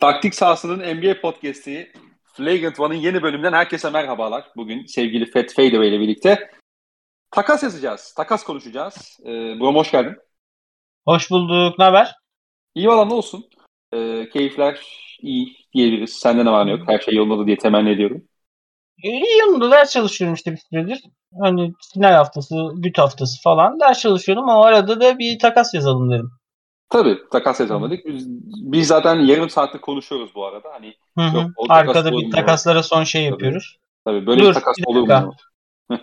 Taktik sahasının NBA podcast'i Flagrant One'ın yeni bölümünden herkese merhabalar. Bugün sevgili Fat Fadeaway ile birlikte takas yazacağız, takas konuşacağız. Ee, Brom hoş geldin. Hoş bulduk. Ne haber? İyi valla ne olsun. Ee, keyifler iyi diyebiliriz. Sende ne var ne yok? Her şey yolunda diye temenni ediyorum. İyi yanında ders çalışıyorum işte bir süredir. Hani final haftası, büt haftası falan ders çalışıyorum ama arada da bir takas yazalım dedim. Tabii takas yazalım dedik. Biz, biz zaten yarım saattir konuşuyoruz bu arada. Hani Hı hı. Yok, Arkada bir takaslara son şey Tabii. yapıyoruz. tabii böyle Dur, bir takas bir olur mu?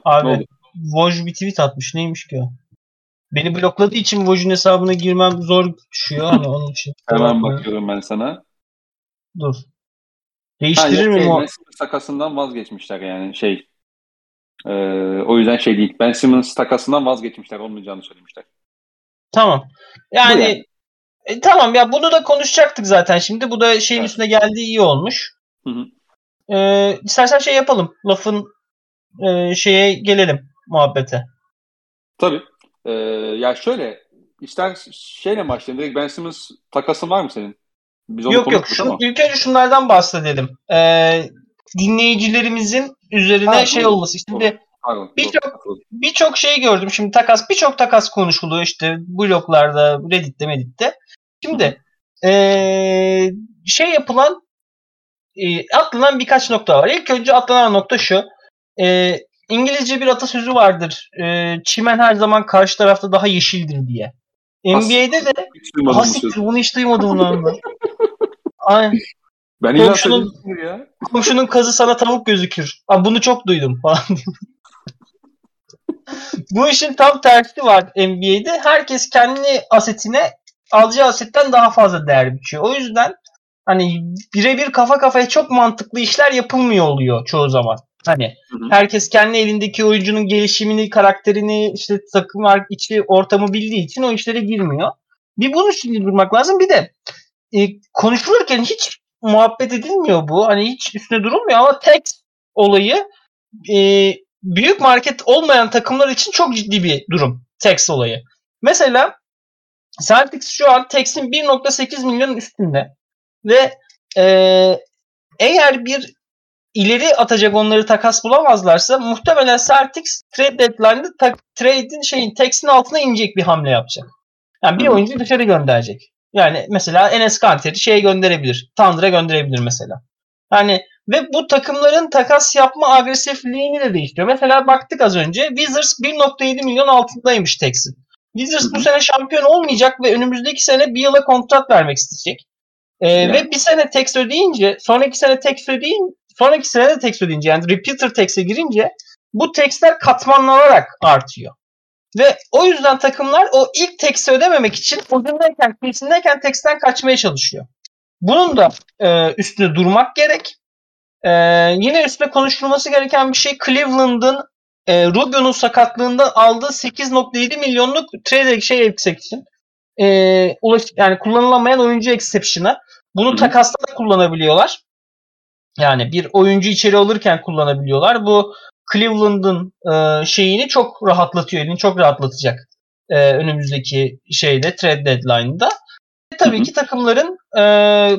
Abi? Woj bir tweet atmış. Neymiş ki o? Beni blokladığı için Woj'un hesabına girmem zor düşüyor. Hani onun için. Hemen bakıyorum ben sana. Dur. Değiştirir miyim şey, o? Takasından vazgeçmişler yani şey. Ee, o yüzden şey değil. Ben Simmons takasından vazgeçmişler. Olmayacağını söylemişler. Tamam. Yani yani. E, tamam ya bunu da konuşacaktık zaten şimdi. Bu da şeyin Evet. üstüne geldiği iyi olmuş. Hı hı. Ee, istersen şey yapalım. Lafın e, şeye gelelim muhabbete. Tabii. Ee, ya şöyle ister şeyle başlayalım. Direkt Ben Simmons takasın var mı senin? Biz onu yok yok. konuştuk Şu, ama. ilk önce şunlardan bahsedelim. Ee, dinleyicilerimizin üzerine Ha, şey doğru, olması. Şimdi birçok- birçok şey gördüm. Şimdi takas birçok takas konuşuluyor işte bloglarda, Reddit'te, Medit'te. Şimdi ee, şey yapılan e, atlanan birkaç nokta var. İlk önce atlanan nokta şu. E, İngilizce bir atasözü vardır. E, çimen her zaman karşı tarafta daha yeşildir diye. NBA'de de Hiç duymadım ha bu sözü. siktir bunu hiç duymadım lan. Aynen. Ben Komşunun- ya. Komşunun kazı sana tavuk gözükür. Aa, bunu çok duydum falan. Bu işin tam tersi var NBA'de. Herkes kendi asetine alacağı asetten daha fazla değer biçiyor. O yüzden hani birebir kafa kafaya çok mantıklı işler yapılmıyor oluyor çoğu zaman. Hani herkes kendi elindeki oyuncunun gelişimini, karakterini, işte takım içi ortamı bildiği için o işlere girmiyor. Bir bunun üstünde durmak lazım. Bir de e, konuşulurken hiç muhabbet edilmiyor bu. Hani hiç üstüne durulmuyor ama Tex olayı e, büyük market olmayan takımlar için çok ciddi bir durum. Tex olayı. Mesela Celtics şu an Tex'in 1.8 milyonun üstünde ve e, eğer bir ileri atacak onları takas bulamazlarsa muhtemelen Celtics trade deadline'da ta- trade'in şeyin Tex'in altına inecek bir hamle yapacak. Yani bir oyuncu dışarı gönderecek. Yani mesela Enes Kanter'i şeye gönderebilir. Thunder'a gönderebilir mesela. Yani ve bu takımların takas yapma agresifliğini de değiştiriyor. Mesela baktık az önce Wizards 1.7 milyon altındaymış Tex'in. Wizards bu sene şampiyon olmayacak ve önümüzdeki sene bir yıla kontrat vermek isteyecek. Ee, Yani. Ve bir sene tax ödeyince, sonraki sene tax ödeyin, sonraki sene de tax ödeyince yani repeater tax'e girince bu tax'ler katmanlanarak artıyor. Ve o yüzden takımlar o ilk tax'i ödememek için ucundayken, kıyısındayken tax'ten kaçmaya çalışıyor. Bunun da e, üstüne durmak gerek. E, yine üstüne konuşulması gereken bir şey Cleveland'ın e, Rubio'nun sakatlığından aldığı 8.7 milyonluk trade şey exception. E, ulaş, yani kullanılamayan oyuncu exception'ı. Bunu Hı takasta da kullanabiliyorlar. Yani bir oyuncu içeri alırken kullanabiliyorlar. Bu Cleveland'ın e, şeyini çok rahatlatıyor. Elini çok rahatlatacak. E, önümüzdeki şeyde trade deadline'da. E, tabii Hı hı. ki takımların e,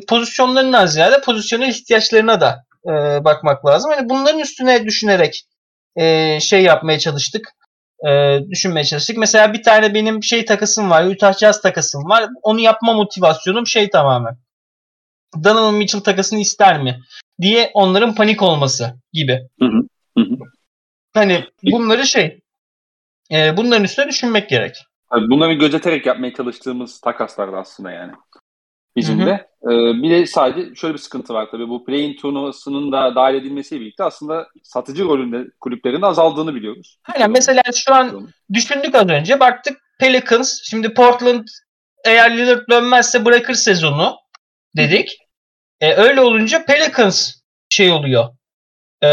pozisyonlarından ziyade pozisyonel ihtiyaçlarına da e, bakmak lazım. Hani bunların üstüne düşünerek e, şey yapmaya çalıştık. E, düşünmeye çalıştık. Mesela bir tane benim şey takasım var. Utah Jazz takasım var. Onu yapma motivasyonum şey tamamen. Donovan Mitchell takasını ister mi? diye onların panik olması gibi. Hı hı. Hı hı. Hani bunları şey e, bunların üstüne düşünmek gerek. Bunları gözeterek yapmaya çalıştığımız takaslardı aslında yani. Bizim de. Ee, bir de sadece şöyle bir sıkıntı var tabii. Bu play-in turnuvasının da dahil edilmesiyle birlikte aslında satıcı rolünde kulüplerin azaldığını biliyoruz. Aynen mesela şu an düşündük az önce baktık Pelicans şimdi Portland eğer Lillard dönmezse bırakır sezonu dedik. E, öyle olunca Pelicans şey oluyor. E,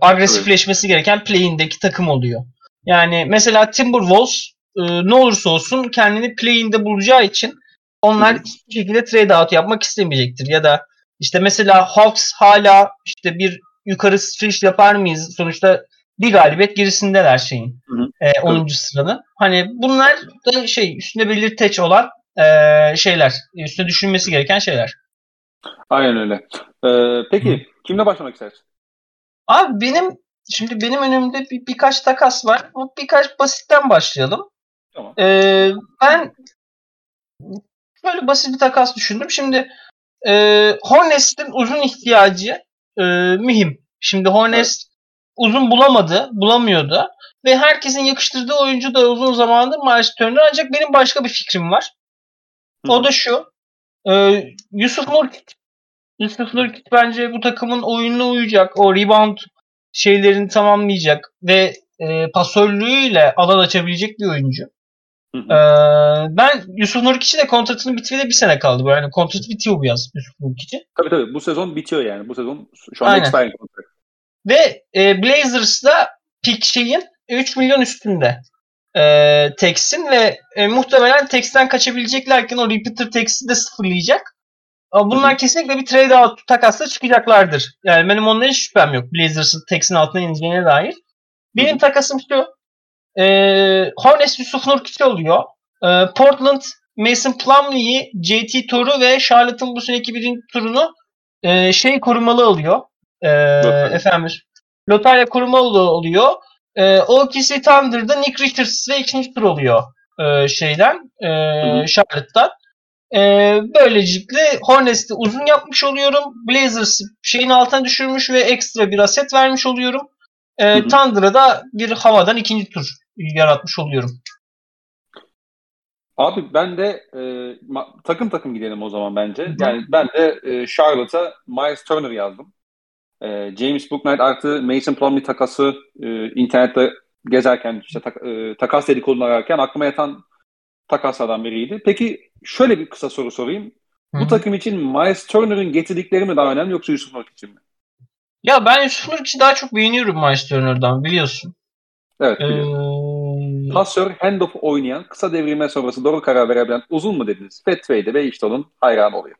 agresifleşmesi gereken play-in'deki takım oluyor. Yani mesela Timberwolves e, ne olursa olsun kendini play-in'de bulacağı için onlar hiçbir şekilde trade out yapmak istemeyecektir. Ya da işte mesela Hawks hala işte bir yukarı switch yapar mıyız? Sonuçta bir galibiyet gerisindeler şeyin. Hı hı. E, 10. sıranın. Hani bunlar da şey üstünde belirteç olan e, şeyler. Üstüne düşünmesi gereken şeyler. Aynen öyle. Ee, peki Hı. kimle başlamak istersin? Abi benim şimdi benim önümde bir, birkaç takas var. Birkaç basitten başlayalım. Tamam. Ee, ben böyle basit bir takas düşündüm. Şimdi e, Hornets'in uzun ihtiyacı e, mühim. Şimdi Hornets uzun bulamadı, bulamıyordu. Ve herkesin yakıştırdığı oyuncu da uzun zamandır Miles Turner. Ancak benim başka bir fikrim var. O da şu. E, Yusuf Nurkic. Yusuf Nurkic bence bu takımın oyununa uyacak. O rebound şeylerini tamamlayacak ve e, pasörlüğüyle alan açabilecek bir oyuncu. Hı hı. Ee, ben Yusuf Nurkic'in de kontratının bitmeye bir sene kaldı. Yani kontratı bitiyor bu yaz Yusuf Nurkic'in. Tabii tabii bu sezon bitiyor yani. Bu sezon şu an expiring kontrat. Ve e, Blazers'da pick şeyin 3 milyon üstünde e, Tex'in ve e, muhtemelen Tex'ten kaçabileceklerken o repeater Tex'i de sıfırlayacak. Bunlar Hı-hı. kesinlikle bir trade out takasla çıkacaklardır. Yani benim ondan hiç şüphem yok. Blazers'ın Tex'in altına ineceğine dair. Benim Hı-hı. takasım şu. E, Hornets Yusuf Nurkic oluyor. E, Portland Mason Plumlee'yi, JT Toru ve Charlotte'ın bu seneki birinci turunu e, şey korumalı oluyor. E, efendim. Lotarya korumalı oluyor. E, OKC Thunder'da Nick Richards ve ikinci tur oluyor e, şeyden, e, Charlotte'dan. E, böylelikle Hornets'i uzun yapmış oluyorum. Blazers şeyin altına düşürmüş ve ekstra bir aset vermiş oluyorum. E, Thunder'a da bir havadan ikinci tur yaratmış oluyorum. Abi ben de e, takım takım gidelim o zaman bence. Yani ben de e, Charlotte'a Miles Turner yazdım. E, James Booknight artı Mason Plumlee takası e, internette gezerken işte tak, e, takas dedikodunu ararken aklıma yatan takaslardan biriydi. Peki şöyle bir kısa soru sorayım. Hı. Bu takım için Miles Turner'ın getirdikleri mi daha önemli yoksa Yusuf Nurk için mi? Ya ben Yusuf Nurkic'i daha çok beğeniyorum Miles Turner'dan biliyorsun. Evet biliyorum. Ee... Pasör, handoff oynayan, kısa devrilme sonrası doğru karar verebilen uzun mu dediniz? Trade'e ve işte onun hayran oluyor.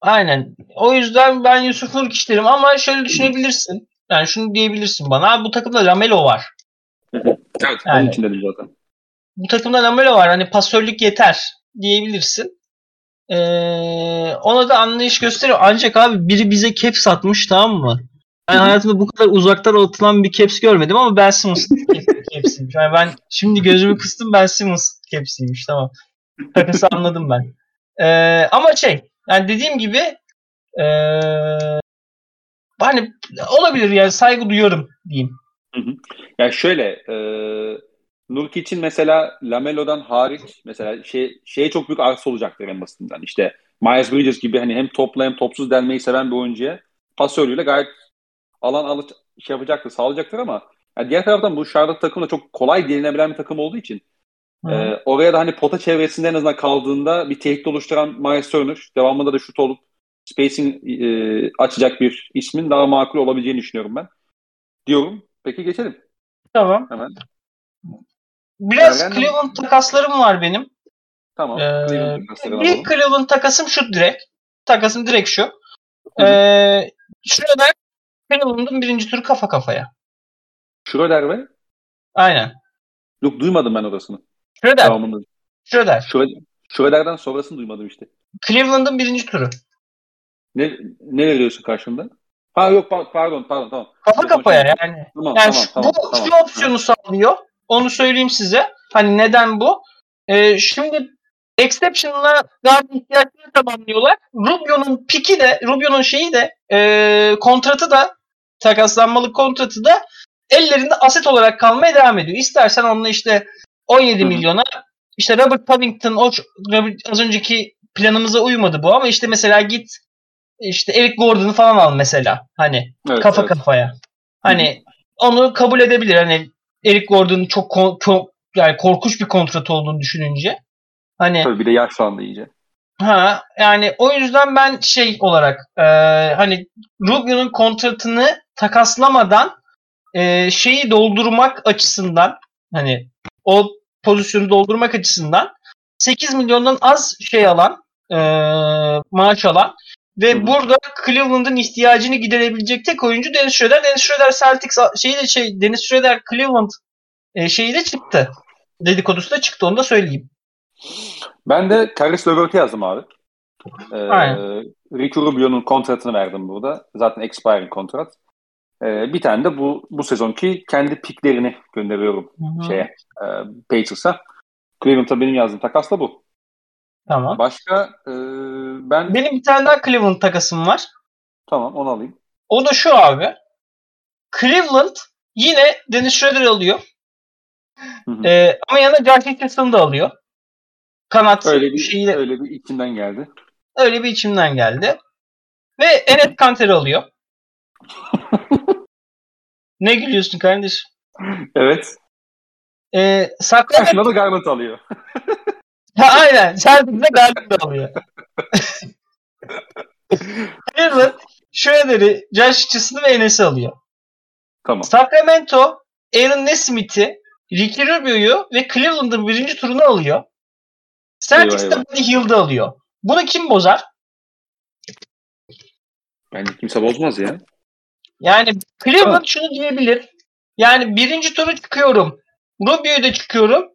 Aynen. O yüzden ben Yusuf Nurkic derim ama şöyle düşünebilirsin. Yani şunu diyebilirsin bana. Bu takımda Lamelo var. evet. Yani, onun için dedim zaten. Bu takımda Lamelo var. Hani pasörlük yeter diyebilirsin. Ee, ona da anlayış gösteriyor. Ancak abi biri bize cap satmış tamam mı? Ben hayatımda bu kadar uzaktan atılan bir caps görmedim ama Ben Simmons capsiymiş. Yani ben şimdi gözümü kıstım Ben Simmons capsiymiş tamam. Takası anladım ben. Ee, ama şey yani dediğim gibi ee, hani olabilir yani saygı duyuyorum diyeyim. Hı hı. Yani şöyle e, Nurki için mesela Lamelo'dan hariç mesela şey şeye çok büyük arsa olacaktır en basitinden. İşte Miles Bridges gibi hani hem topla hem topsuz delmeyi seven bir oyuncuya pasörlüğüyle gayet alan alıp şey yapacaktır, sağlayacaktır ama yani diğer taraftan bu Charlotte takım da çok kolay delinebilen bir takım olduğu için e, oraya da hani pota çevresinde en azından kaldığında bir tehdit oluşturan Miles Turner devamında da şut olup spacing e, açacak bir ismin daha makul olabileceğini düşünüyorum ben. Diyorum. Peki geçelim. Tamam. Hemen. Biraz Ergen Cleveland takaslarım var benim. Tamam. Ee, Cleveland bir Cleveland takasım şu direkt. Takasım direkt şu. Ee, şurada Cleveland'ın birinci turu kafa kafaya. Schroeder ve? Aynen. Yok duymadım ben orasını. Schroeder. Devamında. Schroeder. Schroeder. Schroeder'den sonrasını duymadım işte. Cleveland'ın birinci turu. Ne, ne veriyorsun karşında? Ha yok pardon pardon tamam. Kafa kafaya yani. Tamam, yani tamam, şu, tamam, bu tamam. şu opsiyonu sağlıyor. Onu söyleyeyim size. Hani neden bu? Ee, şimdi Exception'la guard ihtiyaçlarını tamamlıyorlar. Rubio'nun piki de, Rubio'nun şeyi de, e, kontratı da, takaslanmalık kontratı da ellerinde aset olarak kalmaya devam ediyor. İstersen onunla işte 17 Hı-hı. milyona işte Robert Covington o az önceki planımıza uymadı bu ama işte mesela git işte Eric Gordon'u falan al mesela. Hani evet, kafa evet. kafaya. Hani Hı-hı. onu kabul edebilir. Hani Eric Gordon'un çok, çok yani korkunç bir kontrat olduğunu düşününce. Hani Tabii bir de yaşlandı iyice. Ha yani o yüzden ben şey olarak e, hani Rubio'nun kontratını takaslamadan e, şeyi doldurmak açısından hani o pozisyonu doldurmak açısından 8 milyondan az şey alan e, maaş alan ve burada Cleveland'ın ihtiyacını giderebilecek tek oyuncu Dennis Schroeder. Dennis Schroeder Celtics şeyi de şey Dennis Schroeder Cleveland e, şeyi de çıktı. Dedikodusu da çıktı onu da söyleyeyim. Ben de Caris LeVert'i yazdım abi. Ee, Ricky Rubio'nun kontratını verdim burada. Zaten expiring kontrat. Ee, bir tane de bu bu sezonki kendi piklerini gönderiyorum Hı hı. şeye e, Patriots'a. Cleveland'a benim yazdığım takas da bu. Tamam. Başka e, ben Benim bir tane daha Cleveland takasım var. tamam onu alayım. O da şu abi. Cleveland yine Dennis Schroeder alıyor. Hı hı. Ee, ama yanında Josh Richardson'ı da alıyor. Kanat öyle bir şeyiyle öyle bir içinden geldi. öyle bir içimden geldi. Ve Enes Kanter'i alıyor. ne gülüyorsun kardeşim? Evet. Ee, Sacramento Karşına da Garland alıyor. Ha, aynen. Celtics'e Garland'ı alıyor. Cleveland Schroeder'i, Josh Richardson'ı ve Enes'i alıyor. Tamam. Sacramento Aaron Nesmith'i, Ricky Rubio'yu ve Cleveland'ın birinci turunu alıyor. Celtics de. Buddy Hield'ı alıyor. Bunu kim bozar? Bence kimse bozmaz ya. Yani Cleveland Tamam. şunu diyebilir. Yani birinci turu çıkıyorum. Rubio'yu da çıkıyorum.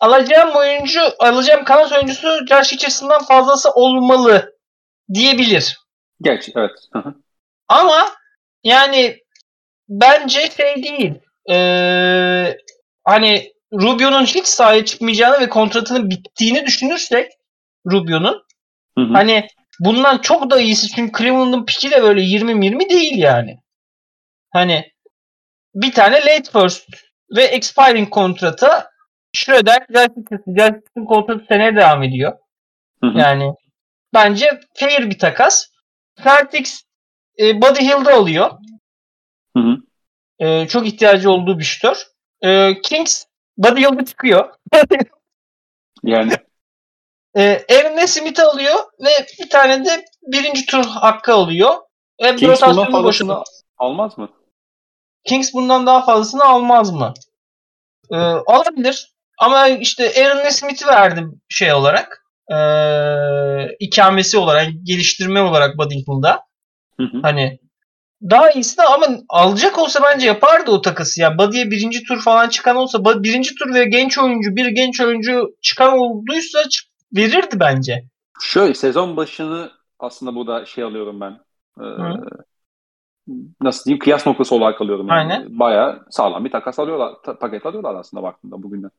Alacağım oyuncu, alacağım kanat oyuncusu Josh Richardson'dan fazlası olmalı diyebilir. Geç evet. Ama yani bence şey değil. Ee, hani Rubio'nun hiç sahaya çıkmayacağını ve kontratının bittiğini düşünürsek Rubio'nun hani bundan çok da iyisi çünkü Cleveland'ın piki de böyle 20-20 değil yani. Hani bir tane late first ve expiring kontrata Schroeder, Justin kontratı seneye devam ediyor. Hı hı. Yani bence fair bir takas. Celtics e, Buddy. Hı hı. E, çok ihtiyacı olduğu bir şutör. E, Kings Buddy Hield'ı çıkıyor. Yani e, Aaron Nesmith'i alıyor ve bir tane de birinci tur hakkı alıyor. E, Kings bundan fazlasını boşaltıyor. almaz mı? Kings bundan daha fazlasını almaz mı? E, alabilir. Ama işte Aaron Nesmith'i verdim şey olarak. E, ikamesi olarak, geliştirme olarak. Hı hı. Hani daha iyisi de ama alacak olsa bence yapardı o takası ya. Buddy'ye birinci tur falan çıkan olsa birinci tur ve genç oyuncu bir genç oyuncu çıkan olduysa verirdi bence. Şöyle sezon başını aslında burada şey alıyorum ben. Hı. nasıl diyeyim kıyas noktası olarak alıyorum. Yani. Aynen. Bayağı sağlam bir takas alıyorlar. ta- paket alıyorlar aslında baktığında bugünden.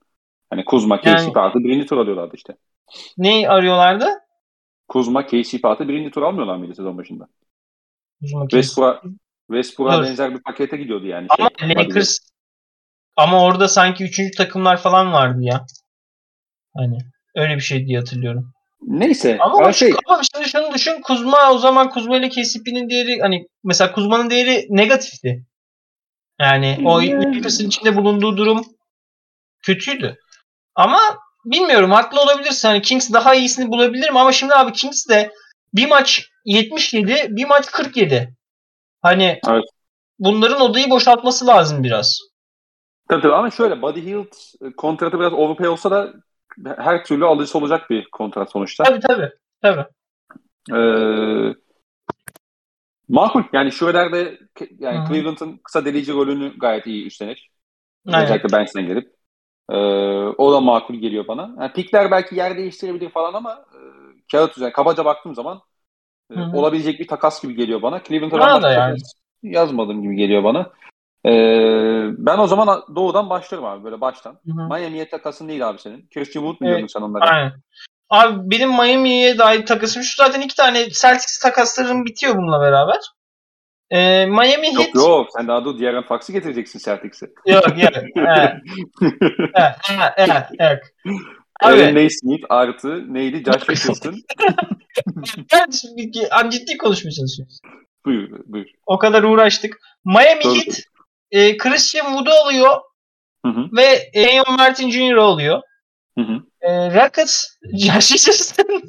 Hani Kuzma, Yani- KCP artı birinci tur alıyorlardı işte. Neyi arıyorlardı? Kuzma, KCP artı birinci tur almıyorlar mıydı sezon başında? Uzman Westbrook'a Westbrook'a benzer bir pakete gidiyordu yani. Ama Şey, Lakers ama orada sanki üçüncü takımlar falan vardı ya. Hani öyle bir şey diye hatırlıyorum. Neyse. Ama, Ama şey, ama şimdi şunu düşün. Kuzma o zaman Kuzma ile KCP'nin değeri hani mesela Kuzma'nın değeri negatifti. Yani o Yani. Lakers'ın içinde bulunduğu durum kötüydü. Ama bilmiyorum haklı olabilirsin. Hani Kings daha iyisini bulabilir mi? Ama şimdi abi Kings de bir maç 77, bir maç 47. Hani Evet. bunların odayı boşaltması lazım biraz. tabii, tabii. ama şöyle Buddy Hield e, kontratı biraz overpay olsa da her türlü alıcısı olacak bir kontrat sonuçta. Tabii tabii. Tabii. Ee, makul. Yani Schroeder de ke- yani hı. Cleveland'ın kısa delici rolünü gayet iyi üstlenir. Aynen. Özellikle bench'ten gelip. Ee, o da makul geliyor bana. Yani pikler belki yer değiştirebilir falan ama e, kağıt üzerine kabaca baktığım zaman e, olabilecek bir takas gibi geliyor bana. Cleveland'a ben da yani. takas yazmadım gibi geliyor bana. Ee, ben o zaman doğudan başlarım abi böyle baştan. Hı hı. Miami'ye takasın değil abi senin. Christian Wood mu Evet. sen onlara? Aynen. Abi benim Miami'ye dair takasım şu zaten iki tane Celtics takaslarım bitiyor bununla beraber. Ee, Miami Yok Heat yok sen daha dur Diğer Fox'ı getireceksin Celtics'e. yok yok. evet, evet, evet, evet, evet. Aaron Abi Naismith artı neydi? Josh Richardson. bir- an ciddi konuşmaya çalışıyoruz. buyur buyur. O kadar uğraştık. Miami Doğru. Heat e, Christian Wood'u alıyor Hı hı, ve Ayon Martin Jr. alıyor. hı hı. E, Rockets Josh Richardson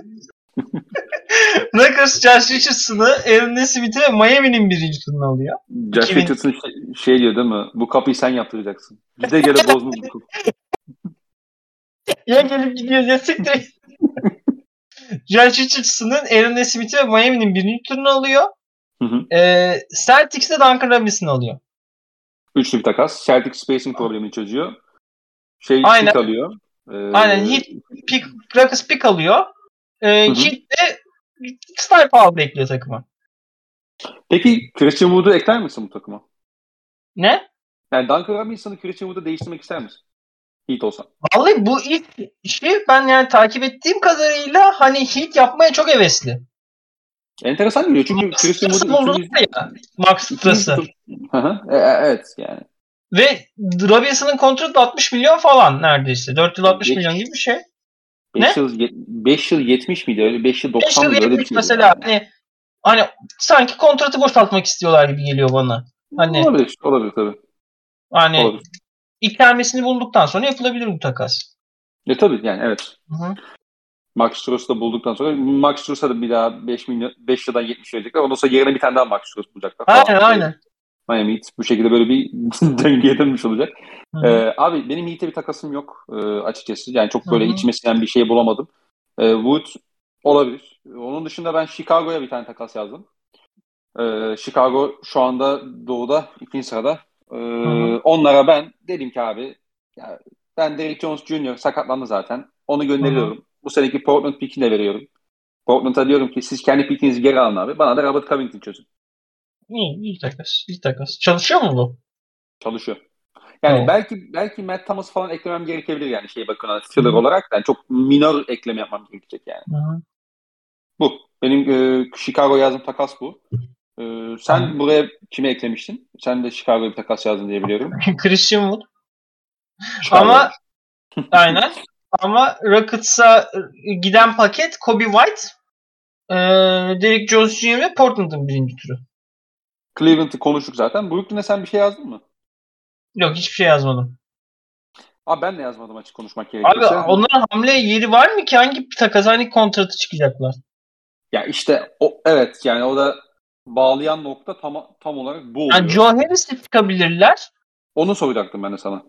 Rockets Josh Richardson'ı Aaron Nesmith'i ve Miami'nin birinci turunu alıyor. Josh 2000 Richardson şey, şey diyor değil mi? Bu kapıyı sen yaptıracaksın. Gide gele bozdun bu kapıyı. Ya gelip gidiyoruz ya siktir. Josh Richardson'ın Aaron Nesmith'i ve Miami'nin birinci turunu alıyor. Hı hı. E, Celtics de Duncan Robinson'ı alıyor. Üçlü bir takas. Celtic spacing problemini çözüyor. Şey Aynen. pick alıyor. Ee, Aynen, Heat pick, Rockets pick alıyor. E, hı. Heat de star power bekliyor takıma. Peki Christian Wood'u ekler misin bu takıma? Ne? Yani Duncan Robinson'ı Christian Wood'u değiştirmek ister misin? Heat olsa. Vallahi bu ilk işi ben yani takip ettiğim kadarıyla hani hit yapmaya çok hevesli. Enteresan geliyor çünkü Christian buldular ya. Max Stras'ı. Hı hı. E, e, evet yani. Ve Robinson'ın kontratı 60 milyon falan neredeyse. 4 yıl 60 Geç. milyon gibi bir şey. 5 Ne? yıl, 5 yıl 70 miydi? Öyle 5 yıl 5 90 yıl mıydı? Öyle bir 70 şey. mesela hani hani sanki kontratı boşaltmak istiyorlar gibi geliyor bana. Hani Olabilir, olabilir tabii. hani Olabilir. İkamesini bulduktan sonra yapılabilir bu takas. E tabii yani evet. Hı hı. Max Struz'u da bulduktan sonra Max Struz'a da bir daha 5 milyon 5 yıldan 70 verecekler. Ondan sonra yerine bir tane daha Max Struz bulacaklar. falan. Aynen aynen. Miami Heat bu şekilde böyle bir döngüye dönmüş olacak. Hı hı. Ee, abi benim Heat'e bir takasım yok e, açıkçası. Yani çok böyle Hı hı. içime sinen bir şey bulamadım. E, Wood olabilir. Onun dışında ben Chicago'ya bir tane takas yazdım. E, Chicago şu anda doğuda ikinci sırada. E, hı. onlara ben dedim ki abi ya ben Derrick Jones Jr. sakatlandı zaten. Onu gönderiyorum. Bu seneki Portland pickini de veriyorum. Portland'a diyorum ki siz kendi pickinizi geri alın abi. Bana da Robert Covington çözün. İyi, iyi takas. iyi takas. Çalışıyor mu bu? Çalışıyor. Yani Tamam. belki belki Matt Thomas falan eklemem gerekebilir yani şeye bakın filler olarak. Yani çok minor ekleme yapmam gerekecek yani. Hı hı. Bu. Benim e, Chicago yazdığım takas bu. E, sen Tamam. buraya kime eklemiştin? Sen de Chicago'ya bir takas yazdın diye biliyorum. Christian Wood. Ama aynen. Ama Rockets'a giden paket Kobe White, e, Derrick Jones Jr. ve Portland'ın birinci türü. Cleveland'ı konuştuk zaten. Brooklyn'e sen bir şey yazdın mı? Yok hiçbir şey yazmadım. Abi ben de yazmadım açık konuşmak Abi gerekirse. onların hamle yeri var mı ki? Hangi takas, hangi kontratı çıkacaklar? Ya işte o evet yani o da bağlayan nokta tam tam olarak bu oluyor. Yani Joe Harris'e çıkabilirler. Onu soracaktım ben de sana.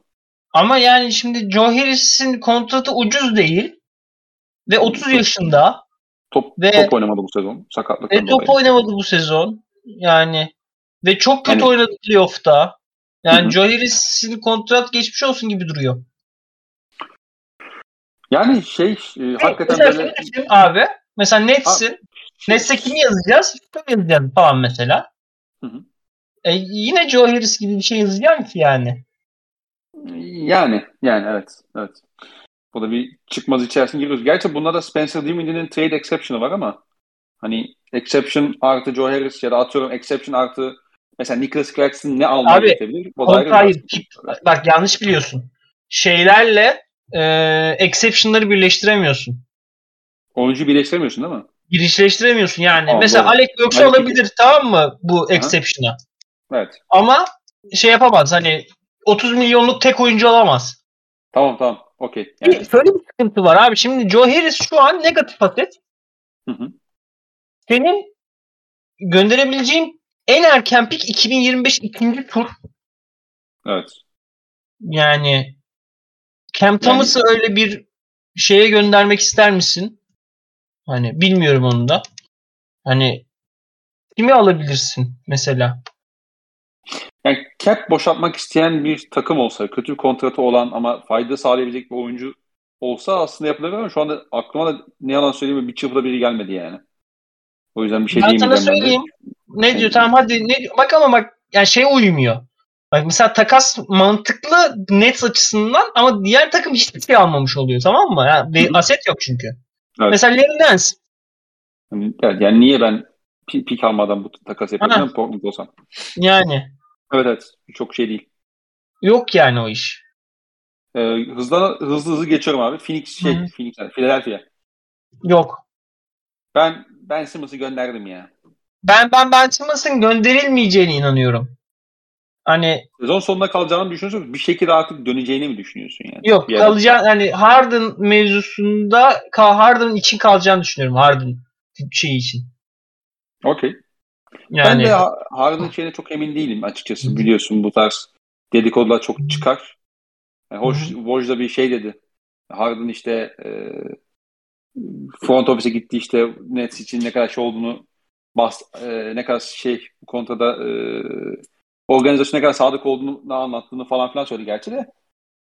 Ama yani şimdi Joe Harris'in kontratı ucuz değil. Ve 30 yaşında. Top Ve- top oynamadı bu sezon. Ve Sakatlıktan top dolayı. oynamadı bu sezon. Yani ve çok kötü Yani- oynadı playoff'ta. Yani Hı. Joe Harris'in kontrat geçmiş olsun gibi duruyor. Yani şey e, hakikaten böyle abi. Mesela Nets'in Nets'e kimi yazacağız? Şunu yazacağız falan mesela. Hı hı. E, yine Joe Harris gibi bir şey yazacaksın ki yani. Yani yani evet evet. Bu da bir çıkmaz içerisine giriyoruz. Gerçi bunda da Spencer Dinwiddie'nin trade exception'ı var ama hani exception artı Joe Harris ya da atıyorum exception artı mesela Nicholas Claxton ne almaya Abi, gerekebilir? O da Hayır, tartışma. Bak yanlış biliyorsun. Şeylerle e, exception'ları birleştiremiyorsun. Oyuncu birleştiremiyorsun değil mi? Birleştiremiyorsun yani. Tamam, Mesela doğru. Alex Burks'u alabilir tamam mı bu exception'a? Evet. Ama şey yapamaz hani 30 milyonluk tek oyuncu alamaz. Tamam tamam. Okey. Yani, Şöyle bir sıkıntı var abi. Şimdi Joe Harris şu an negatif aset. Hı hı. Senin gönderebileceğin en erken pik 2025 ikinci tur. evet. Yani Cam Thomas'ı öyle bir şeye göndermek ister misin? Hani bilmiyorum onu da. Hani kimi alabilirsin mesela? Yani cap boşaltmak isteyen bir takım olsa, kötü bir kontratı olan ama fayda sağlayabilecek bir oyuncu olsa aslında yapılabilir ama şu anda aklıma da ne yalan söyleyeyim bir çırpıda biri gelmedi yani. O yüzden bir şey ben sana diyemeyeceğim ben de. söyleyeyim. Ne diyor? Tamam hadi ne diyor? Bak ama bak yani şey uymuyor. Bak mesela takas mantıklı Nets açısından ama diğer takım hiçbir şey almamış oluyor tamam mı? Yani, hı. aset yok çünkü. Evet. Mesela Larry Nance. Yani, evet, yani niye ben pi- pik almadan bu takas yapıyorum Portland olsam. Yani Evet evet. Çok şey değil. yok yani o iş. Ee, hızlı, hızlı hızlı geçiyorum abi. Phoenix şey, Hı hı. Phoenix, yani Philadelphia. Yok. Ben Ben Simmons'ı gönderdim ya. Ben ben Ben Simmons'ın gönderilmeyeceğine inanıyorum. Hani Sezon sonunda kalacağını düşünüyorsun. Bir şekilde artık döneceğini mi düşünüyorsun yani? yok kalacağını hani Harden mevzusunda Harden için kalacağını düşünüyorum Harden şey için. Okey. Yani Ben de Ha- Harden şeyine çok emin değilim açıkçası. Biliyorsun bu tarz dedikodular çok çıkar. Yani hoş, Woj da bir şey dedi. Harden işte e, front office'e gitti işte Nets için ne kadar şey olduğunu bas, e, ne kadar şey bu konuda e, organizasyona kadar sadık olduğunu anlattığını falan filan söyledi gerçi de.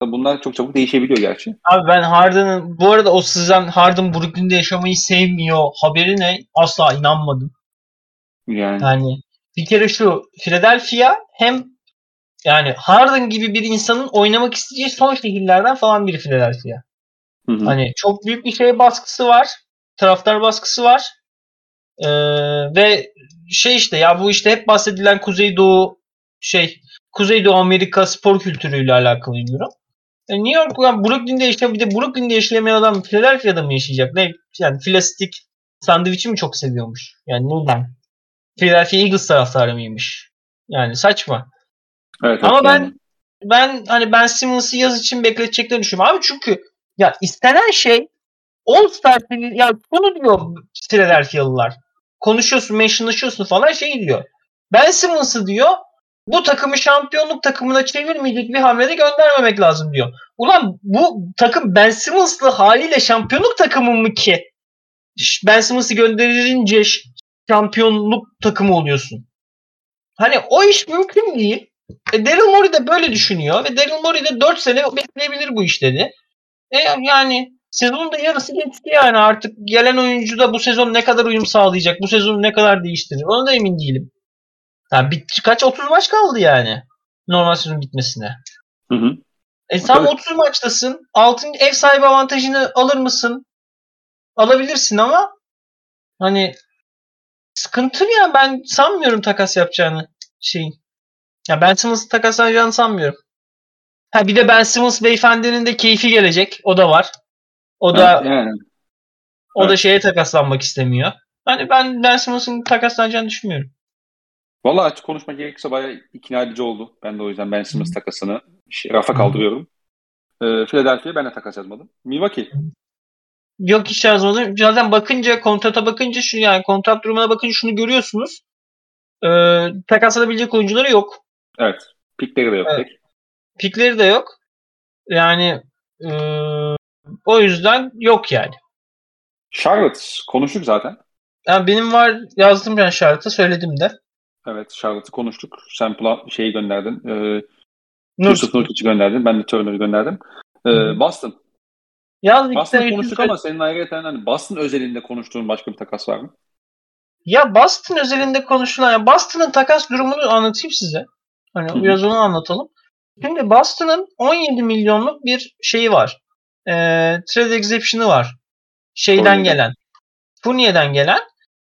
bunlar çok çabuk değişebiliyor gerçi. Abi ben Harden'ın bu arada o Suzan Harden Brooklyn'de yaşamayı sevmiyor haberi ne asla inanmadım. Yani, Yani bir kere şu Philadelphia hem yani Harden gibi bir insanın oynamak isteyeceği son şehirlerden falan biri Philadelphia. hı hı. Hani çok büyük bir şey baskısı var. Taraftar baskısı var. Ee, ve şey işte ya bu işte hep bahsedilen Kuzeydoğu şey Kuzeydoğu Amerika spor kültürüyle alakalı diyorum. E New York yani Brooklyn'de yaşayan bir de Brooklyn'de yaşayamayan adam Philadelphia'da mı yaşayacak? Ne yani filastik sandviçi mi çok seviyormuş? Yani neden? Philadelphia Eagles taraftarı mıymış? Yani saçma. evet, Ama evet, ben yani. ben hani Ben Simmons'ı yaz için bekleteceklerini düşünüyorum. Abi çünkü ya istenen şey All Star ya bunu diyor Philadelphia'lılar. Konuşuyorsun, mentionlaşıyorsun falan şey diyor. Ben Simmons'ı diyor bu takımı şampiyonluk takımına çevirmeyecek bir hamlede göndermemek lazım diyor. Ulan bu takım Ben Simmons'lı haliyle şampiyonluk takımı mı ki? Ben Simmons'ı gönderilince şampiyonluk takımı oluyorsun. Hani o iş mümkün değil. E, Daryl Morey de böyle düşünüyor ve Daryl Morey de 4 sene bekleyebilir bu işleri. E, yani sezonun da yarısı geçti yani artık gelen oyuncu da bu sezon ne kadar uyum sağlayacak, bu sezonu ne kadar değiştirir ona da emin değilim. Yani bit, kaç 30 maç kaldı yani normal sezon bitmesine. Hı hı. E sen Tabii. 30 maçtasın. Altın ev sahibi avantajını alır mısın? Alabilirsin ama hani sıkıntı ya ben sanmıyorum takas yapacağını şeyin. Ya Ben Simmons'ı takaslayacağını sanmıyorum. Ha bir de Ben Simmons beyefendinin de keyfi gelecek. O da var. O da yani. o da evet. şeye takaslanmak istemiyor. Hani ben Ben Simmons'ın takaslanacağını düşünmüyorum. Valla açık konuşmak gerekirse bayağı ikna edici oldu. Ben de o yüzden Ben Simmons takasını rafa kaldırıyorum. Ee, Philadelphia'ya ben de takas yazmadım. Milwaukee. Yok hiç yazmadım. Zaten bakınca kontrata bakınca şu yani kontrat durumuna bakınca şunu görüyorsunuz. Ee, takaslanabilecek oyuncuları yok. Evet. Pikleri de yok Evet. pek. Pikleri de yok. Yani e, o yüzden yok yani. Charlotte konuştuk zaten. Yani benim var yazdım ben şartı söyledim de. Evet Charlotte'ı konuştuk. Sen şeyi gönderdin. E, Yusuf Nurkic'i gönderdin. Ben de Turner'ı gönderdim. E. Boston. Yaz Boston'ı konuştuk ama senin ayrıca hani Boston özelinde konuştuğun başka bir takas var mı? Ya Boston özelinde konuşulan, ya Boston'ın takas durumunu anlatayım size. Hani Hı hı. biraz onu anlatalım. Şimdi Boston'ın 17 milyonluk bir şeyi var. Ee, trade exception'ı var. Şeyden Fournier'den. gelen. Fournier'den gelen.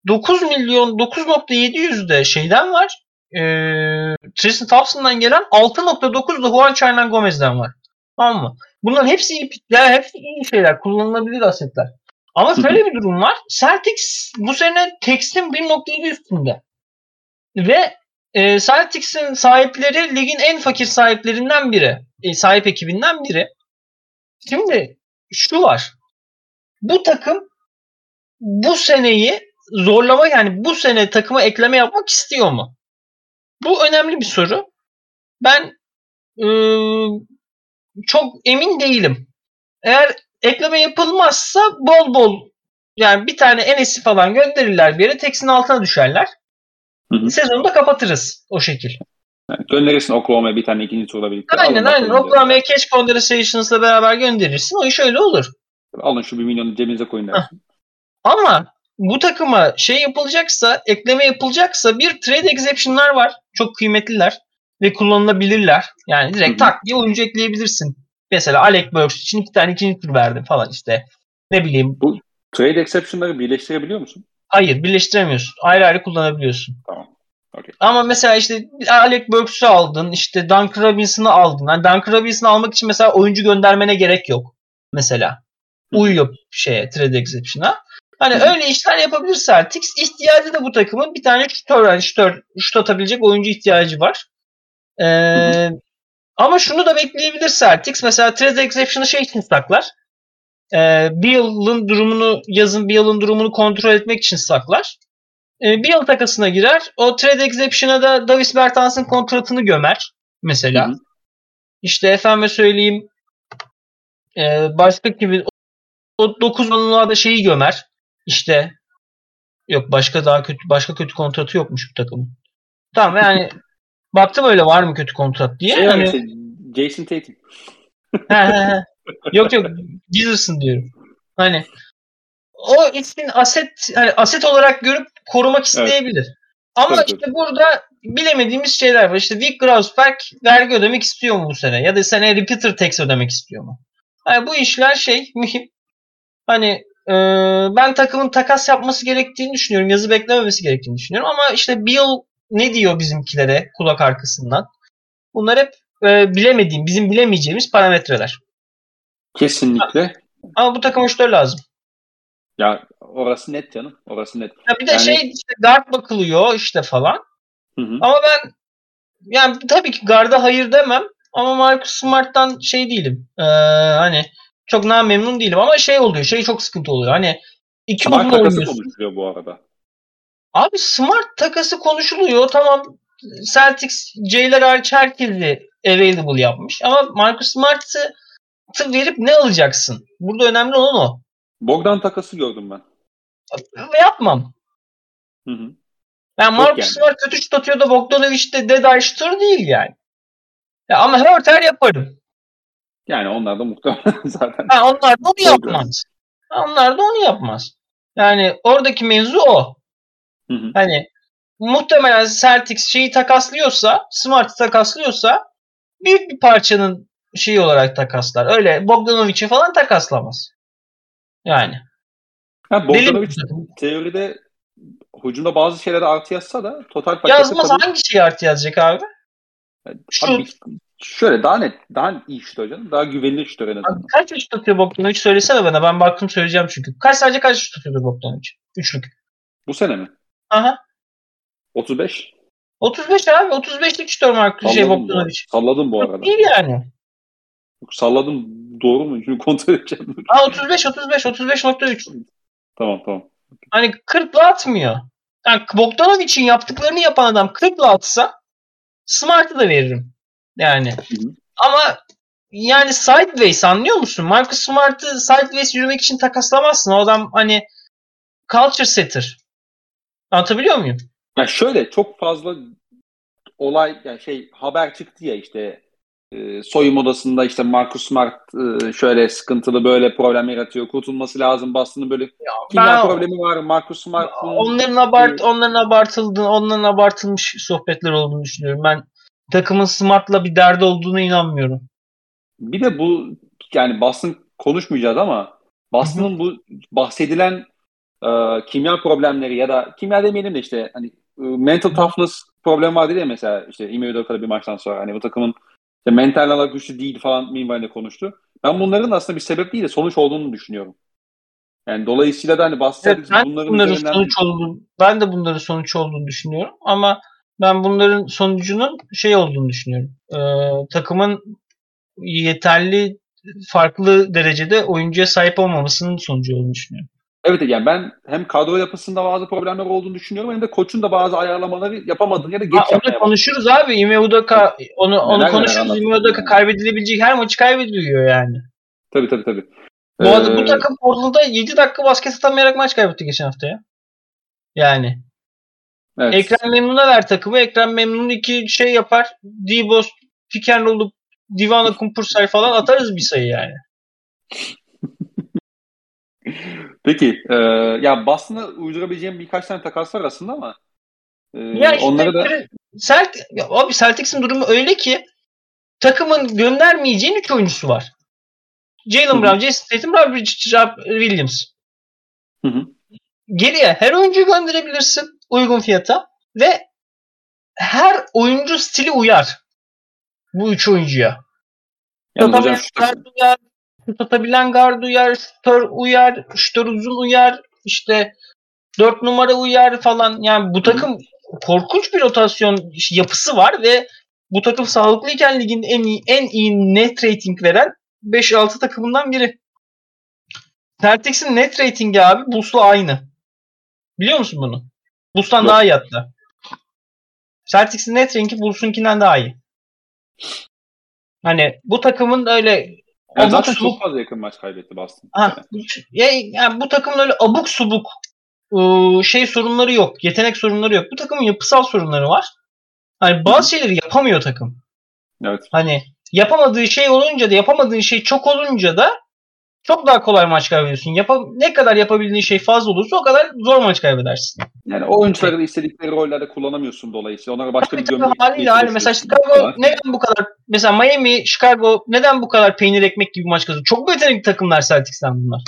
9 milyon 9.700 de şeyden var. Ee, Tristan Thompson'dan gelen 6.9 da Juan Hernan Gomez'den var. Tamam mı? Bunların hepsi iyi, ya hepsi iyi şeyler. Kullanılabilir asetler. Ama şöyle bir durum var. Celtics bu sene Tex'in 1.7 üstünde. Ve e, Celtics'in sahipleri ligin en fakir sahiplerinden biri. E, sahip ekibinden biri. Şimdi şu var. Bu takım bu seneyi zorlama yani bu sene takıma ekleme yapmak istiyor mu? Bu önemli bir soru. Ben e, çok emin değilim. Eğer ekleme yapılmazsa bol bol yani bir tane Enes'i falan gönderirler bir yere Tex'in altına düşerler. Hı hı. Sezonu da kapatırız o şekil. Yani gönderirsin Oklahoma'ya bir tane ikinci turla birlikte. Aynen Alın aynen. Oklahoma'ya Cash Conversations'la beraber gönderirsin. O iş öyle olur. Alın şu bir milyonu cebinize koyun dersin. Ama bu takıma şey yapılacaksa, ekleme yapılacaksa bir trade exception'lar var. Çok kıymetliler ve kullanılabilirler. Yani direkt tak diye oyuncu ekleyebilirsin. Mesela Alec Burks için iki tane ikinci tur verdim falan işte. Ne bileyim. Trade exception'ları birleştirebiliyor musun? Hayır birleştiremiyorsun. Ayrı ayrı kullanabiliyorsun. Tamam. Okey. Ama mesela işte Alec Burks'u aldın. işte Duncan Robinson'ı aldın. Yani Duncan Robinson'ı almak için mesela oyuncu göndermene gerek yok. Mesela. Uyuyor şeye trade exception'a. Hani Hı öyle işler yapabilir Celtics. İhtiyacı da bu takımın bir tane şutör, yani şutör, şut atabilecek oyuncu ihtiyacı var. Ee, ama şunu da bekleyebilir Celtics. Mesela trade exception'ı şey için saklar. Ee, Beal'ın durumunu yazın Beal'ın durumunu kontrol etmek için saklar. Ee, Beal takasına girer. O trade exception'a da Davis Bertans'ın kontratını gömer. Mesela. Hı. İşte efendime söyleyeyim e, başka gibi o 9 onluğa da şeyi gömer. İşte yok başka daha kötü başka kötü kontratı yokmuş bu takımın. Tamam yani baktım öyle var mı kötü kontrat diye. Şey Hani- Jason Tatum. yok yok Gizers'ın diyorum. Hani o ismin aset hani aset olarak görüp korumak isteyebilir. Evet. Ama evet, işte evet. burada bilemediğimiz şeyler var. İşte Vic Grausberg vergi ödemek istiyor mu bu sene? Ya da sene repeater tax ödemek istiyor mu? Yani bu işler şey mühim. Hani e, ben takımın takas yapması gerektiğini düşünüyorum. Yazı beklememesi gerektiğini düşünüyorum. Ama işte Bill ne diyor bizimkilere kulak arkasından? Bunlar hep e, bilemediğim, bizim bilemeyeceğimiz parametreler. Kesinlikle. Ama bu takım uçları lazım. Ya orası net canım. Orası net. Ya bir de yani... şey işte guard bakılıyor işte falan. Hı hı. Ama ben yani tabii ki garda hayır demem ama Marcus Smart'tan şey değilim. Ee, hani çok memnun değilim ama şey oluyor. Şey çok sıkıntı oluyor. Hani iki Smart takası konuşuluyor bu arada. Abi Smart takası konuşuluyor. Tamam Celtics Jailer hariç herkesi available yapmış. Ama Marcus Smart'ı verip ne alacaksın? Burada önemli olan o. Bogdan takası gördüm ben. Yapmam. Hı hı. Yani Marcus yani. Smart kötü şut atıyor da Bogdanovic de Dead şutör değil yani. Ya ama Hörter yaparım. Yani onlar da muhtemelen zaten. Ha, onlar da onu yapmaz. Ha, onlar da onu yapmaz. Yani oradaki mevzu o. Hı hı. Hani muhtemelen Celtics şeyi takaslıyorsa, Smart'ı takaslıyorsa büyük bir parçanın şeyi olarak takaslar. Öyle Bogdanovic'i falan takaslamaz. Yani. Ha, Bogdanovic teoride hücumda bazı şeylere artı yazsa da total pakette Yazmaz tabii... hangi şeyi artı yazacak abi? Şu... Abi, şöyle daha net, daha iyi şut hocam. Daha güvenilir şut en azından. kaç şut atıyor Bogdanovic söylesene bana. Ben baktım söyleyeceğim çünkü. Kaç sadece kaç şut atıyordu Bogdanovic? Üçlük. Bu sene mi? Aha. 35. 35 abi. 35'lik şutör Mark şey Bogdanovic. Salladım bu arada. İyi yani. Salladım doğru mu? Şimdi kontrol edeceğim. Ha 35 35 35.3. Tamam tamam. Hani 40'la atmıyor. Yani Bogdanovic'in yaptıklarını yapan adam 40'la atsa Smart'ı da veririm. Yani. Hı hı. Ama yani sideways anlıyor musun? Marcus Smart'ı sideways yürümek için takaslamazsın. O adam hani culture setter. Anlatabiliyor muyum? Ya şöyle çok fazla olay yani şey haber çıktı ya işte e, soyunma odasında işte Marcus Smart e, şöyle sıkıntılı böyle problem yaratıyor. Kurtulması lazım. Boston'ın böyle ya kimya problemi var. Marcus Smart onların abart onların abartıldı onların abartılmış sohbetler olduğunu düşünüyorum. Ben takımın Smart'la bir derdi olduğunu inanmıyorum. Bir de bu yani Boston konuşmayacağız ama Boston'ın bu bahsedilen e, kimya problemleri ya da kimya demeyelim de işte hani e, mental toughness problem vardı ya mesela işte Ime Udoka'da bir maçtan sonra hani bu takımın işte mental olarak güçlü değil falan minvalinde konuştu. Ben bunların aslında bir sebep değil de sonuç olduğunu düşünüyorum. Yani dolayısıyla da hani bahsettik evet, bunların, bunların üzerinden... sonuç olduğunu, ben de bunların sonuç olduğunu düşünüyorum ama ben bunların sonucunun şey olduğunu düşünüyorum. Ee, takımın yeterli farklı derecede oyuncuya sahip olmamasının sonucu olduğunu düşünüyorum. Evet yani ben hem kadro yapısında bazı problemler olduğunu düşünüyorum hem de koçun da bazı ayarlamaları yapamadığını ya da geç ha, Onu konuşuruz abi. Ime Udaka onu, onu neler konuşuruz. Ime Udaka kaybedilebilecek her maçı kaybediliyor yani. Tabii tabii tabii. Bu, ee... bu takım Portland'da 7 dakika basket atamayarak maç kaybetti geçen hafta ya. Yani. Evet. Ekrem Memnun'a ver takımı. Ekrem Memnun iki şey yapar. Dibos, pick and roll'u Divana Kumpursay falan atarız bir sayı yani. Peki. E, ya Boston'a uydurabileceğim birkaç tane takas var aslında ama e, ya işte onları da... Celt, abi Celtics'in durumu öyle ki takımın göndermeyeceğin 3 oyuncusu var. Jalen Brown, Jason Tatum, Rob Williams. Hı hı. Geriye her oyuncu gönderebilirsin uygun fiyata ve her oyuncu stili uyar bu üç oyuncuya. Guard uyar, tutabilen guard uyar, şutör uyar, şutör uzun uyar, işte dört numara uyar falan. Yani bu takım Hı. korkunç bir rotasyon yapısı var ve bu takım sağlıklıyken ligin en iyi, en iyi net rating veren 5-6 takımından biri. Celtics'in net ratingi abi Bulls'la aynı. Biliyor musun bunu? Bulls'tan Yok. daha iyi hatta. Celtics'in net ratingi Bulls'unkinden daha iyi. Hani bu takımın öyle yani zaten subuk, çok fazla yakın maç kaybetti Boston. Ha, yani. yani bu takımın öyle abuk subuk ıı, şey sorunları yok. Yetenek sorunları yok. Bu takımın yapısal sorunları var. Hani bazı şeyleri yapamıyor takım. Evet. Hani yapamadığı şey olunca da yapamadığın şey çok olunca da çok daha kolay maç kaybediyorsun. Yapa, ne kadar yapabildiğin şey fazla olursa o kadar zor maç kaybedersin. Yani oyuncuları da istedikleri rollerde kullanamıyorsun dolayısıyla. Onlara başka Tabii bir tabii gömlek haliyle haliyle. Mesela Chicago neden bu kadar mesela Miami, Chicago neden bu kadar peynir ekmek gibi maç kazanıyor? Çok yetenekli takımlar Celtics'ten bunlar.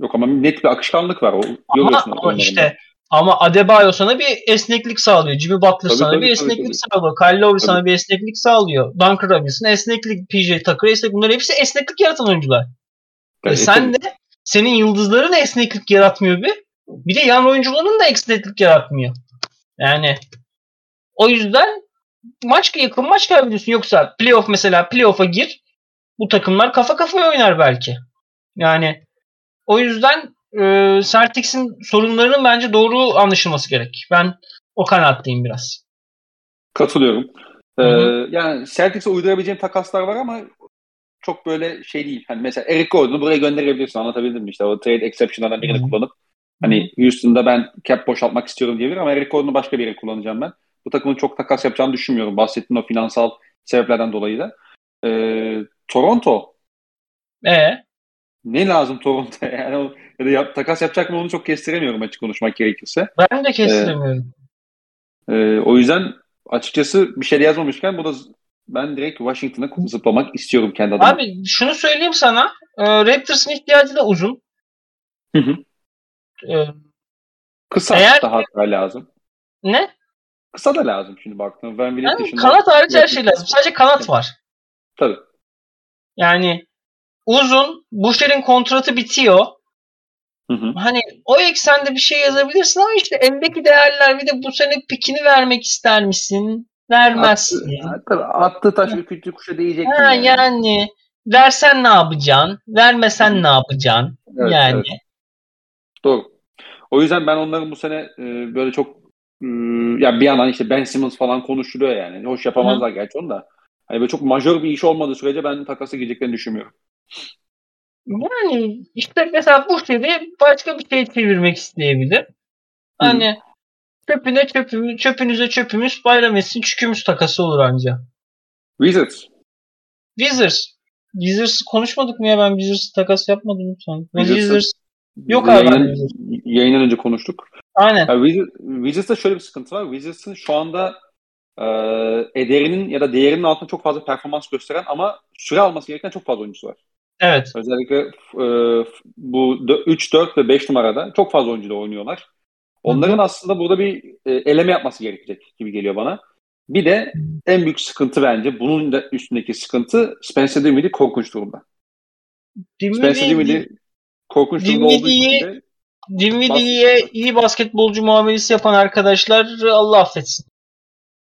Yok ama net bir akışkanlık var. O, ama, ama işte ama Adebayo sana bir esneklik sağlıyor. Jimmy Butler tabii, sana tabii, bir esneklik tabii, sağlıyor. Kyle Lowry sana bir esneklik sağlıyor. Duncan Robinson esneklik, PJ Tucker esneklik. Bunlar hepsi esneklik yaratan oyuncular. E sen de senin yıldızların esneklik yaratmıyor bir. Bir de yan oyuncuların da esneklik yaratmıyor. Yani o yüzden maç yakın maç kaybediyorsun. Yoksa playoff mesela playoff'a gir. Bu takımlar kafa kafaya oynar belki. Yani o yüzden e, Celtics'in sorunlarının bence doğru anlaşılması gerek. Ben o kanaatteyim biraz. Katılıyorum. Ee, yani Celtics'e uydurabileceğim takaslar var ama çok böyle şey değil. Hani mesela Eric Gordon'u buraya gönderebilirsin. Anlatabildim mi? İşte o trade exception'lardan birini hmm. kullanıp hani Houston'da ben cap boşaltmak istiyorum diyebilir ama Eric Gordon'u başka bir yere kullanacağım ben. Bu takımın çok takas yapacağını düşünmüyorum. Bahsettiğim o finansal sebeplerden dolayı da. Ee, Toronto. Ee? Ne lazım Toronto'ya? Yani o, ya da yap, takas yapacak mı onu çok kestiremiyorum açık konuşmak gerekirse. Ben de kestiremiyorum. Ee, e, o yüzden açıkçası bir şey yazmamışken bu da ben direkt Washington'a zıplamak istiyorum kendi adıma. Abi şunu söyleyeyim sana. E, Raptors'ın ihtiyacı da uzun. Hı hı. E, Kısa eğer, daha da lazım. Ne? Kısa da lazım şimdi baktığında. Ben yani kanat hariç her şey lazım. Sadece kanat var. Tabii. Yani uzun. Buşer'in kontratı bitiyor. Hı hı. Hani o eksende bir şey yazabilirsin ama işte eldeki değerler bir de bu sene pikini vermek ister misin? Vermezsin. Attı, tabii, taş ürküttü kuşa değecek. Ha, yani. yani versen ne yapacaksın? Vermesen ne yapacaksın? Evet, yani. Evet. Doğru. O yüzden ben onların bu sene e, böyle çok e, ya bir yandan işte Ben Simmons falan konuşuluyor yani. Hoş yapamazlar Hı. gerçi onu da. Hani böyle çok majör bir iş olmadığı sürece ben takası gideceklerini düşünmüyorum. Yani işte mesela bu sene başka bir şey çevirmek isteyebilir. Hani Hı. Çöpüne çöpümüz, çöpünüze çöpümüz, bayram etsin çükümüz takası olur anca. Wizards. Wizards. Wizards konuşmadık mı ya ben Wizards takas yapmadım sanki. Wizards, Wizards yok abi. Yayının, yayından önce konuştuk. Aynen. Yani Wizards, Wizards'ta şöyle bir sıkıntı var. Wizards'ın şu anda e, ederinin ya da değerinin altında çok fazla performans gösteren ama süre alması gereken çok fazla oyuncusu var. Evet. Özellikle e, bu 3, 4 ve 5 numarada çok fazla oyuncu da oynuyorlar. Onların aslında burada bir e, eleme yapması gerekecek gibi geliyor bana. Bir de en büyük sıkıntı bence bunun da üstündeki sıkıntı Spencer Dinwiddie korkunç durumda. Dinwiddie, Spencer Dinwiddie korkunç durumda olduğu için Dinwiddie'ye iyi basketbolcu muamelesi yapan arkadaşlar Allah affetsin.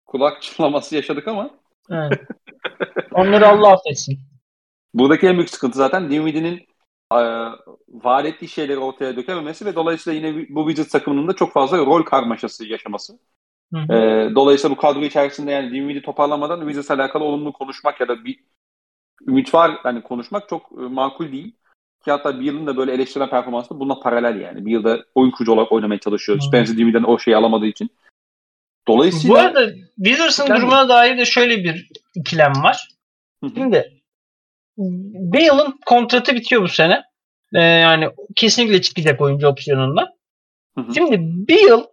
Kulak çınlaması yaşadık ama. Evet. Onları Allah affetsin. Buradaki en büyük sıkıntı zaten Dinwiddie'nin e, vaat ettiği şeyleri ortaya dökememesi ve dolayısıyla yine bu Wizards takımının da çok fazla rol karmaşası yaşaması. Hı hı. E, dolayısıyla bu kadro içerisinde yani Dinwiddie toparlamadan Wizards'la alakalı olumlu konuşmak ya da bir ümit var yani konuşmak çok e, makul değil. Ki hatta bir yılın da böyle eleştirilen performansı bununla paralel yani. Bir yılda oyun kurucu olarak oynamaya çalışıyor. Hmm. Spencer Dinwiddie'den o şeyi alamadığı için. Dolayısıyla... Bu arada Wizards'ın durumuna dair de şöyle bir ikilem var. Şimdi Bale'ın kontratı bitiyor bu sene. Ee, yani kesinlikle çıkacak oyuncu opsiyonunda. Hı hı. Şimdi Bale'ı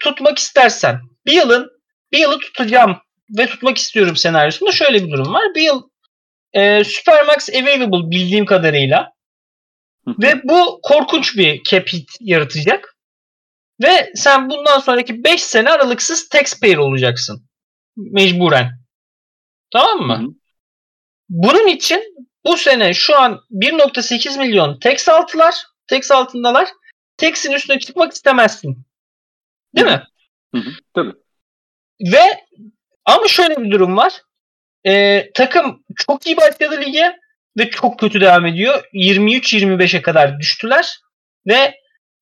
tutmak istersen Bale'ın Bale'ı tutacağım ve tutmak istiyorum senaryosunda şöyle bir durum var. Bale e, Supermax available bildiğim kadarıyla ve bu korkunç bir cap hit yaratacak. Ve sen bundan sonraki 5 sene aralıksız taxpayer olacaksın. Mecburen. Tamam mı? Bunun için bu sene şu an 1.8 milyon tax altılar. Tax altındalar. Tax'in üstüne çıkmak istemezsin. Değil mi? Hı hı, tabii. Ve ama şöyle bir durum var. Ee, takım çok iyi başladı lige ve çok kötü devam ediyor. 23-25'e kadar düştüler ve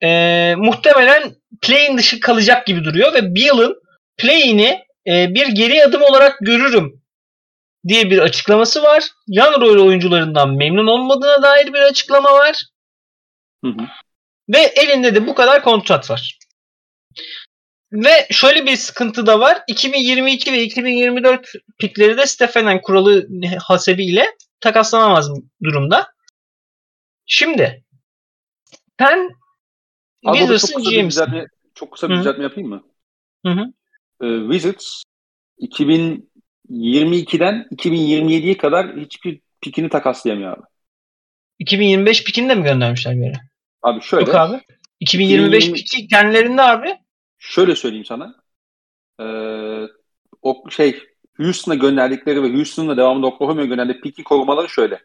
e, muhtemelen play'in dışı kalacak gibi duruyor ve Beal'ın play'ini e, bir geri adım olarak görürüm diye bir açıklaması var. Yan rol oyuncularından memnun olmadığına dair bir açıklama var. Hı hı. Ve elinde de bu kadar kontrat var. ve şöyle bir sıkıntı da var. 2022 ve 2024 pikleri de Stefanen kuralı hasebiyle takaslanamaz durumda. Şimdi sen Wizards'ın GM'sin. çok kısa bir düzeltme yapayım mı? Hı hı. Ee, Wizards 2022'den 2027'ye kadar hiçbir pikini takaslayamıyor abi. 2025 pikini de mi göndermişler bir yere? Abi şöyle, Yok abi. 2025 2020 piki kendilerinde abi. şöyle söyleyeyim sana. Ee, o şey Houston'a gönderdikleri ve Houston'la devamında Oklahoma'ya gönderdiği piki korumaları şöyle.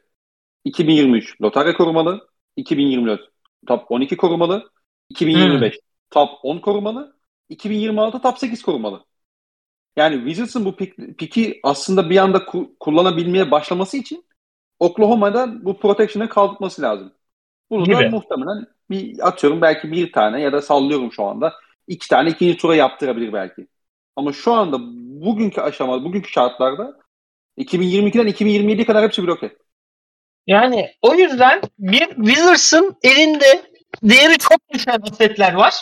2023 lotarya korumalı, 2024 top 12 korumalı, 2025 top 10 korumalı, 2026 top 8 korumalı. Yani Wizards'ın bu pik, piki aslında bir anda ku- kullanabilmeye başlaması için Oklahoma'da bu protection'ı kaldırması lazım. Bunu da muhtemelen bir atıyorum belki bir tane ya da sallıyorum şu anda iki tane ikinci tura yaptırabilir belki. Ama şu anda bugünkü aşamada, bugünkü şartlarda 2022'den 2027'ye kadar hepsi bloke. Yani o yüzden bir Wizards'ın elinde değeri çok düşen asetler var.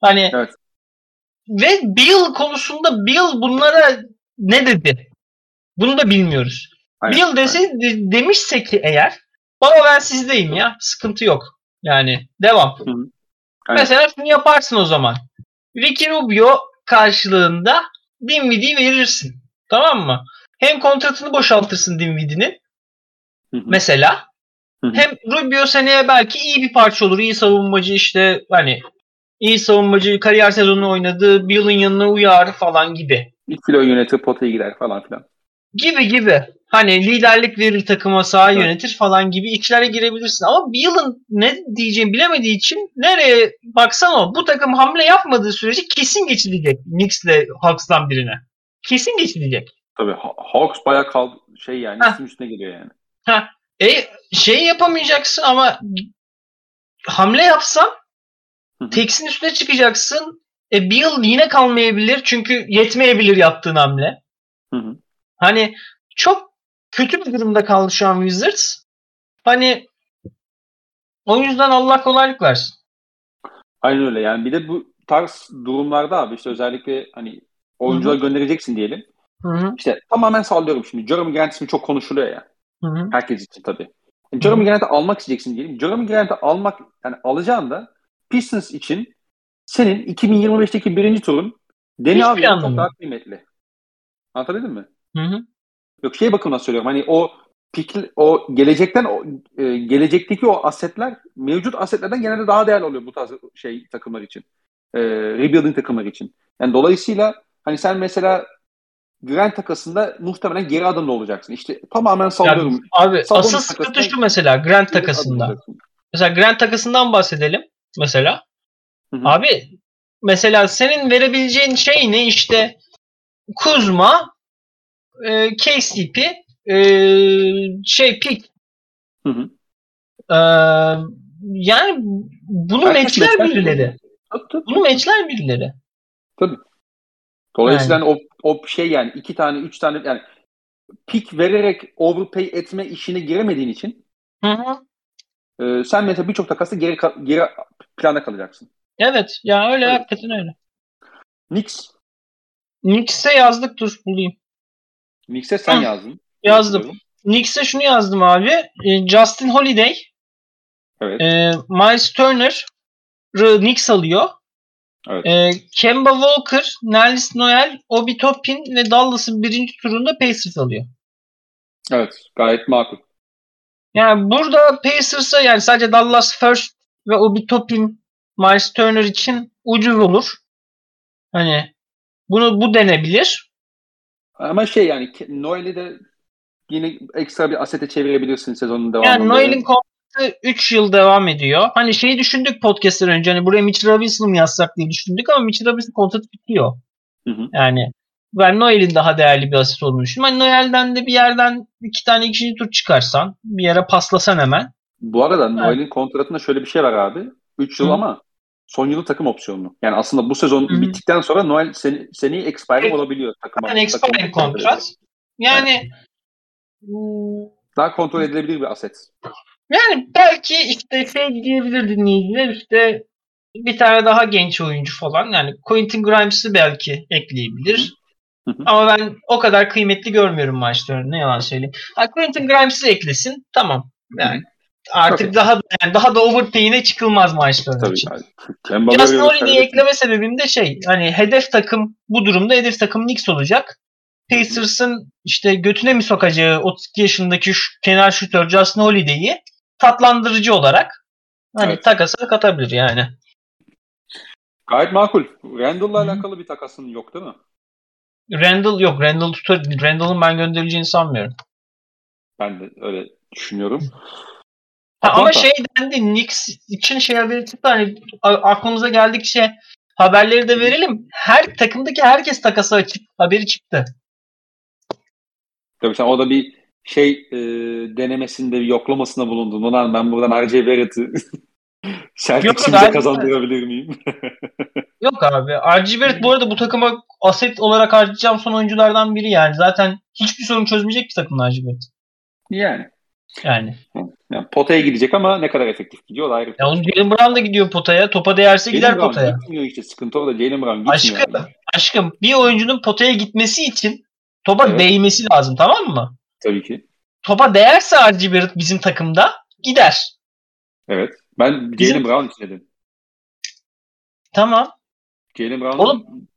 Hani Evet. Ve Bill konusunda Bill bunlara ne dedi? Bunu da bilmiyoruz. Aynen, Bill dese, de- demişse ki eğer baba ben sizdeyim ya sıkıntı yok. Yani devam. Aynen. Mesela şunu yaparsın o zaman. Ricky Rubio karşılığında Dinwiddie'yi verirsin. Tamam mı? Hem kontratını boşaltırsın Dinwiddie'nin mesela. Hı hı. Hem Rubio seneye belki iyi bir parça olur. İyi savunmacı işte hani iyi savunmacı kariyer sezonunu oynadı. Bill'in yanına uyar falan gibi. Bir kilo yönetir, potaya gider falan filan. Gibi gibi. Hani liderlik verir takıma sahayı Evet. yönetir falan gibi işlere girebilirsin. Ama Bill'in ne diyeceğini bilemediği için nereye baksan o. Bu takım hamle yapmadığı sürece kesin geçilecek Knicks'le Hawks'tan birine. Kesin geçilecek. Tabii Ha- Hawks bayağı kal şey yani Heh. üstün üstüne geliyor yani. E şey yapamayacaksın ama hamle yapsan. Tex'in üstüne çıkacaksın. E Bill yine kalmayabilir çünkü yetmeyebilir yaptığın hamle. Hı hı. Hani çok kötü bir durumda kaldı şu an Wizards. Hani o yüzden Allah kolaylık versin. Aynen öyle yani bir de bu tarz durumlarda abi işte özellikle hani oyuncular göndereceksin diyelim. Hı hı. İşte tamamen sallıyorum şimdi. Jeremy Grant ismi çok konuşuluyor ya. Hı hı. Herkes için tabii. Yani Jeremy Grant'ı almak isteyeceksin diyelim. Jeremy Grant'ı almak yani alacağın da Pistons için senin 2025'teki birinci turun Deni abi çok daha kıymetli. Anlatabildim mi? Hı hı. Yok şey bakımından söylüyorum. Hani o pik, o gelecekten o e, gelecekteki o asetler mevcut asetlerden genelde daha değerli oluyor bu tarz şey takımlar için. E, rebuilding takımlar için. Yani dolayısıyla hani sen mesela Grant takasında muhtemelen geri adımda olacaksın. İşte tamamen sallıyorum. Yani abi Sabonis asıl sıkıntı şu mesela Grant takasında. Mesela Grant takasından bahsedelim. Mesela. Hı hı. Abi mesela senin verebileceğin şey ne işte Kuzma e, KCP e, şey Pick Hı hı. e, yani bunu meçler birileri. Tabii, tabii. Bunu meçler birileri. Dolayısıyla hani o, o şey yani iki tane, üç tane yani pik vererek overpay etme işine giremediğin için Hı hı. e, sen mesela birçok takası geri, geri planda kalacaksın. Evet ya öyle Evet. hakikaten öyle. Knicks. Knicks'e yazdık dur bulayım. Knicks'e sen Hı. yazdın. Yazdım. Knicks'e şunu yazdım abi. E, Justin Holiday, Evet. e, Miles Turner Knicks alıyor. Evet. E, Kemba Walker, Nerlis Noel, Obi Toppin ve Dallas'ın birinci turunda Pacers alıyor. Evet. Gayet makul. Yani burada Pacers'a yani sadece Dallas First ve Obi Toppin, Miles Turner için ucuz olur. Hani bunu bu denebilir. Ama şey yani Noel'i de yine ekstra bir asete çevirebilirsin sezonun devamında. Yani Noel'in kontratı 3 yıl devam ediyor. Hani şeyi düşündük podcast'ten önce hani buraya Mitch Robinson'ı mı yazsak diye düşündük ama Mitch Robinson kontratı bitiyor. Hı hı. Yani ben Noel'in daha değerli bir asit olduğunu düşünüyorum. Hani Noel'den de bir yerden iki tane ikinci tur çıkarsan bir yere paslasan hemen. Bu arada Noel'in kontratında şöyle bir şey var abi. 3 yıl Hı. ama son yılı takım opsiyonlu. Yani aslında bu sezon Hı bittikten sonra Noel seni, seneye expiring Evet. olabiliyor takıma. Yani takım- kontrat. Yani Daha kontrol edilebilir bir aset. yani belki işte şey diyebilir dinleyiciler işte bir tane daha genç oyuncu falan. Yani Quentin Grimes'ı belki ekleyebilir. Hı hı. Ama ben o kadar kıymetli görmüyorum maçlarını. Ne yalan söyleyeyim. Ha, Quentin Grimes'ı eklesin. Tamam. Yani artık Okey. daha yani daha da overpay'ine çıkılmaz maçların Tabii. için. Yani. Justin Holiday'i ekleme sebebim de şey hani hedef takım bu durumda hedef takım Knicks olacak. Pacers'ın işte götüne mi sokacağı 32 yaşındaki şu kenar şutör Justin Holiday'i tatlandırıcı olarak hani Evet. takasa katabilir yani. Gayet makul. Randall'la Hı. alakalı bir takasın yok değil mi? Randall yok. Randall tutar. Randall'ın ben gönderileceğini sanmıyorum. Ben de öyle düşünüyorum. Ha, ama şey dendi Knicks için şey haberi çıktı hani aklımıza geldikçe haberleri de verelim. Her takımdaki herkes takası açık. Haberi çıktı. Tabii sen o da bir şey e, denemesinde, bir yoklamasında bulundun. Ulan ben buradan RJ Barrett'ı Celtics'imize kazandırabilir miyim? Yok abi. RG Barrett bu arada bu takıma aset olarak harcayacağım son oyunculardan biri yani. Zaten hiçbir sorun çözmeyecek bir takım RG Barrett. yani. Yani. Yani. Potaya gidecek ama ne kadar efektif gidiyor da ayrı. Ya şey. Jalen Brown da gidiyor potaya. Topa değerse Jaylen gider Brown potaya. Gitmiyor işte sıkıntı orada. Jalen Brown gitmiyor. Aşkım, abi. aşkım bir oyuncunun potaya gitmesi için topa Evet. değmesi lazım tamam mı? Tabii ki. Topa değerse RG Barrett bizim takımda gider. Evet. Ben Bizim- Jalen Brown için dedim. Tamam. Jalen Brown'un Oğlum-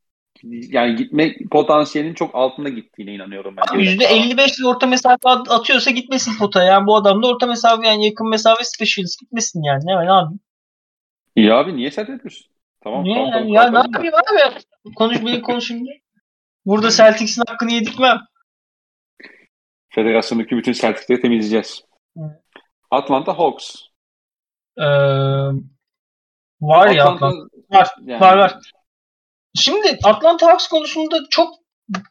yani gitme potansiyelinin çok altında gittiğine inanıyorum ben. Brown'a. %55 ile orta mesafe at- atıyorsa gitmesin potaya. Yani bu adam da orta mesafe yani yakın mesafe specialist gitmesin yani. Ne, ne abi? İyi abi niye sert yapıyorsun? Tamam. Niye tamam, yani? tamam, Ya ne kalkalım da. yapayım abi? Konuş beni konuşayım diye. Burada Celtics'in hakkını yedirtmem. Federasyondaki bütün sertifleri temizleyeceğiz. Evet. Atlanta Hawks. Ee, var ya Atlanta. Var, yani- var, var. Şimdi Atlanta Hawks konusunda çok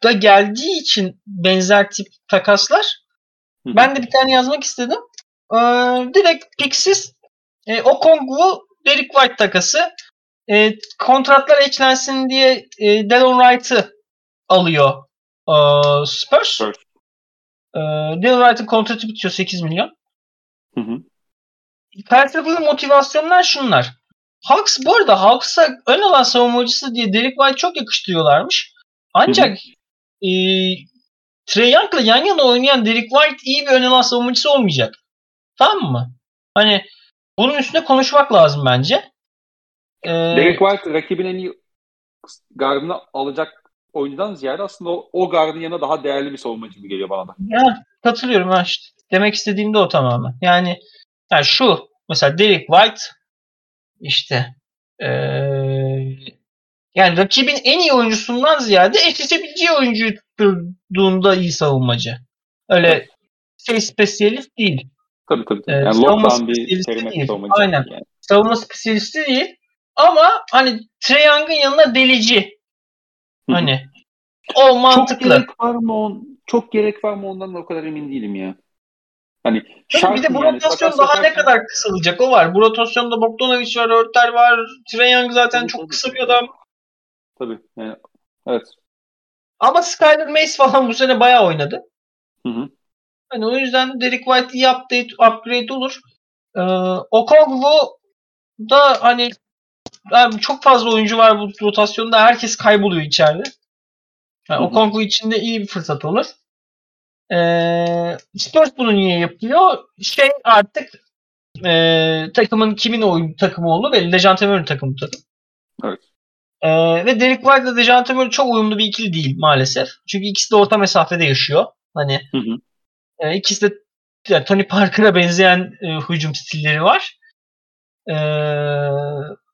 da geldiği için benzer tip takaslar ben de bir tane yazmak istedim. Ee, direkt piksiz e, Okongwu Derek White takası e, kontratlar eşlensin diye e, Delon Wright'ı alıyor e, Spurs. Spurs. E, Delon Wright'ın kontratı bitiyor 8 milyon. Hı hı. Felsefi motivasyonlar şunlar. Hawks bu arada Hawks'a ön alan savunmacısı diye Derek White çok yakıştırıyorlarmış. Ancak e, Trey Young'la yan yana oynayan Derek White iyi bir ön alan savunmacısı olmayacak. Tamam mı? Hani bunun üstüne konuşmak lazım bence. E, Derek White rakibin en iyi gardını alacak oyuncudan ziyade aslında o, o gardın yanına daha değerli bir savunmacı gibi geliyor bana da. Ya, katılıyorum ha işte. Demek istediğim de o tamamen. Yani, yani şu mesela Derek White işte eee, yani rakibin en iyi oyuncusundan ziyade eşleşebileceği oyuncuyu tutturduğunda iyi savunmacı. Öyle şey spesiyalist değil. Tabii tabii. tabii. Ee, Yani savunma bir değil. savunmacı. Aynen. Yani. Savunma spesiyalisti değil. Ama hani Trae Young'ın yanına delici. Hani o Çok mantıklı. gerek var mı on, çok gerek var mı ondan da o kadar emin değilim ya. Hani Tabii bir de bu yani, rotasyon daha ne yaparken- kadar kısalacak o var. Bu rotasyonda Bogdanovic var, Örter var, Trae Young zaten Tabii, çok tabii. kısa bir adam. Tabii. Yani, evet. Ama Skyler Mace falan bu sene bayağı oynadı. Hı hı. Hani o yüzden Derek White iyi update, upgrade olur. Ee, Okongwu da hani yani çok fazla oyuncu var bu rotasyonda. Herkes kayboluyor içeride. Yani. Okongwu için de iyi bir fırsat olur. Ee, Spurs bunu niye yapıyor? Şey artık e, takımın kimin oyun takımı olduğu belli. Dejante Murray takımı takım. Evet. Ee, ve Derek White ile Dejante Murray çok uyumlu bir ikili değil maalesef. Çünkü ikisi de orta mesafede yaşıyor. Hani Hı hı. e, ikisi de yani Tony Parker'a benzeyen e, hücum stilleri var. Ee,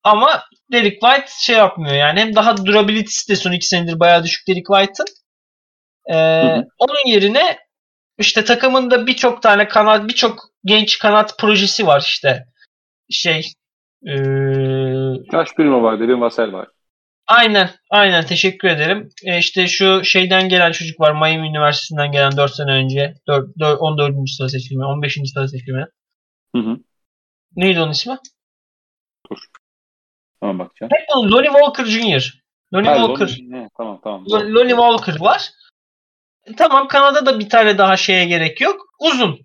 ama Derek White şey yapmıyor yani hem daha durability'si de son iki senedir bayağı düşük Derek White'ın. Hı. Onun yerine işte takımında birçok tane kanat, birçok genç kanat projesi var işte. Şey ee, Josh Primo var, Devin Vassell var. aynen aynen teşekkür ederim. Ee, işte şu şeyden gelen çocuk var Miami Üniversitesi'nden gelen 4 sene önce. 4, 4, 14. sıra seçilme, 15. sıra seçilme. Hı hı. Neydi onun ismi? Tamam bakacağım. Hep Lonnie Walker Jr. Lonnie Ha, Walker. Lonnie- he, tamam tamam. Lo- Lonnie Walker var. Tamam Kanada'da bir tane daha şeye gerek yok. Uzun.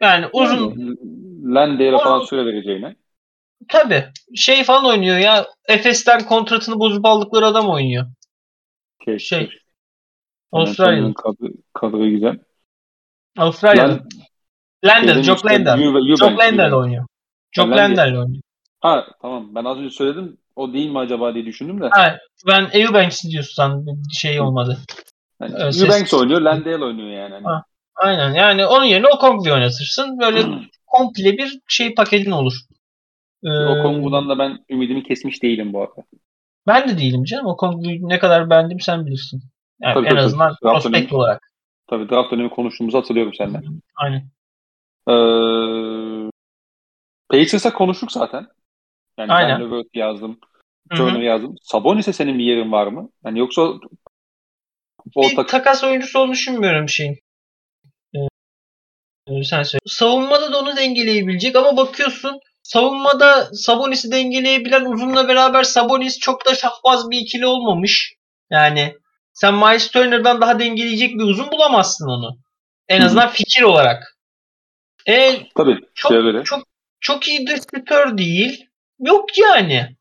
Yani uzun Landale'e falan süre vereceğine. Tabii. Şey falan oynuyor ya. Efes'ten kontratını bozup aldıkları adam oynuyor. Şey. Şey. Avustralyalı. Antonio'nun Kadro, kadro güzel. Avustralyalı. Lan- Lendl. Dedim Jock. Eubank, Jock Eubank. oynuyor. Jock. Lendl oynuyor. Ha tamam ben az önce söyledim o değil mi acaba diye düşündüm de. Ha, ben Eubanks diyorsan şey olmadı. Yani ses- Eubanks oynuyor, Landale oynuyor yani. Hani. Ha. Aynen yani onun yerine Okongwu oynatırsın. Böyle komple bir şey paketin olur. Ee, O Kongu'dan da ben ümidimi kesmiş değilim bu arada. Ben de değilim canım. Okongwu'yu ne kadar beğendim sen bilirsin. Yani Tabii, en tabii, azından tabii. Prospekt dönemi- olarak. Tabii draft dönemi konuştuğumuzu hatırlıyorum seninle. Aynen. Ee, Pacers'a konuştuk zaten. Yani Aynen. ben Levert yazdım. Turner yazdım. Sabonis'e senin bir yerin var mı? Yani yoksa Bir ortak takas oyuncusu olduğunu düşünmüyorum şeyin. Ee, e, sen söyle. Savunmada da onu dengeleyebilecek ama bakıyorsun savunmada Sabonis'i dengeleyebilen uzunla beraber Sabonis çok da şahbaz bir ikili olmamış. Yani sen Miles Turner'dan daha dengeleyecek bir uzun bulamazsın onu. En azından fikir olarak. E, tabii çok göre. çok çok iyi şütör değil. Yok yani.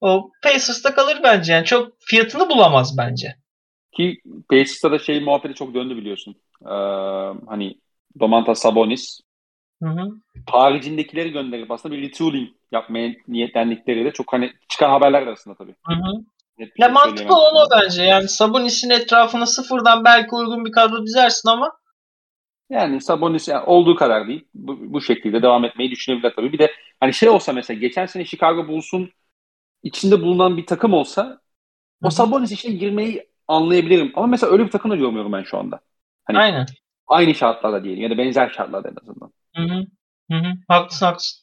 O Pacers'ta kalır bence. Yani çok fiyatını bulamaz bence. Ki Pacers'ta da şey muhabbeti çok döndü biliyorsun. Ee, hani Domantas Sabonis Hı hı. haricindekileri gönderip aslında bir retooling yapmaya niyetlendikleri de çok hani çıkan haberler arasında tabii. Hı hı. Net Ya şey mantıklı olan o bence. Yani Sabonis'in etrafına sıfırdan belki uygun bir kadro dizersin ama Yani Sabonis yani olduğu kadar değil. Bu, bu şekilde devam etmeyi düşünebilir tabii. Bir de hani şey olsa mesela geçen sene Chicago Bulls'un içinde bulunan bir takım olsa o. Sabonis işine girmeyi anlayabilirim. Ama mesela öyle bir takım da görmüyorum ben şu anda. Hani aynen. aynı şartlarda diyelim ya da benzer şartlarda en azından. Hı hı. Hı hı. Haklısın haklısın.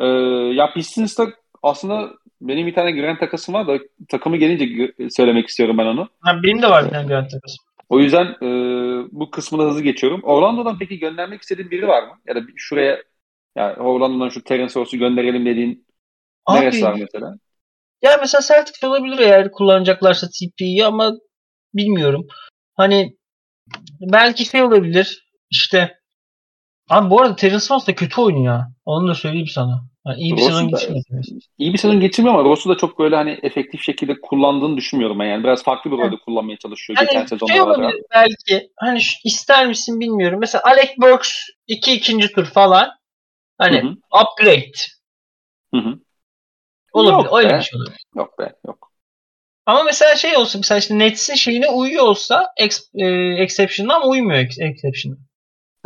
Ee, ya Pistons'ta aslında benim bir tane Grant takasım var da takımı gelince söylemek istiyorum ben onu. Ha, benim de var bir tane Grant takası. O yüzden e, bu kısmını hızlı geçiyorum. Orlando'dan peki göndermek istediğin biri var mı? Ya da şuraya yani Orlando'dan şu Terence Ross'u gönderelim dediğin neresi var Abi mesela? Ya mesela Celtics olabilir eğer kullanacaklarsa TP'yi ama bilmiyorum. Hani belki şey olabilir işte Abi bu arada Terence Ross da kötü oynuyor. Onu da söyleyeyim sana. Yani iyi bir Ross'u sezon geçirmedi. İyi bir sezon geçirmiyor ama Ross'u da çok böyle hani efektif şekilde kullandığını düşünmüyorum ben. Yani biraz farklı bir rolde kullanmaya çalışıyor geçen Hani sezonda. şey olabilir belki. Hani şu- ister misin bilmiyorum. Mesela Alec Burks iki ikinci tur falan. Hani Hı hı. upgrade. Hı hı. Olabilir. Yok Öyle be. bir şey olabilir. Yok be yok. Ama mesela şey olsa mesela işte Nets'in şeyine uyuyor olsa ex, e, exception'ına ama uymuyor ex, exception'a.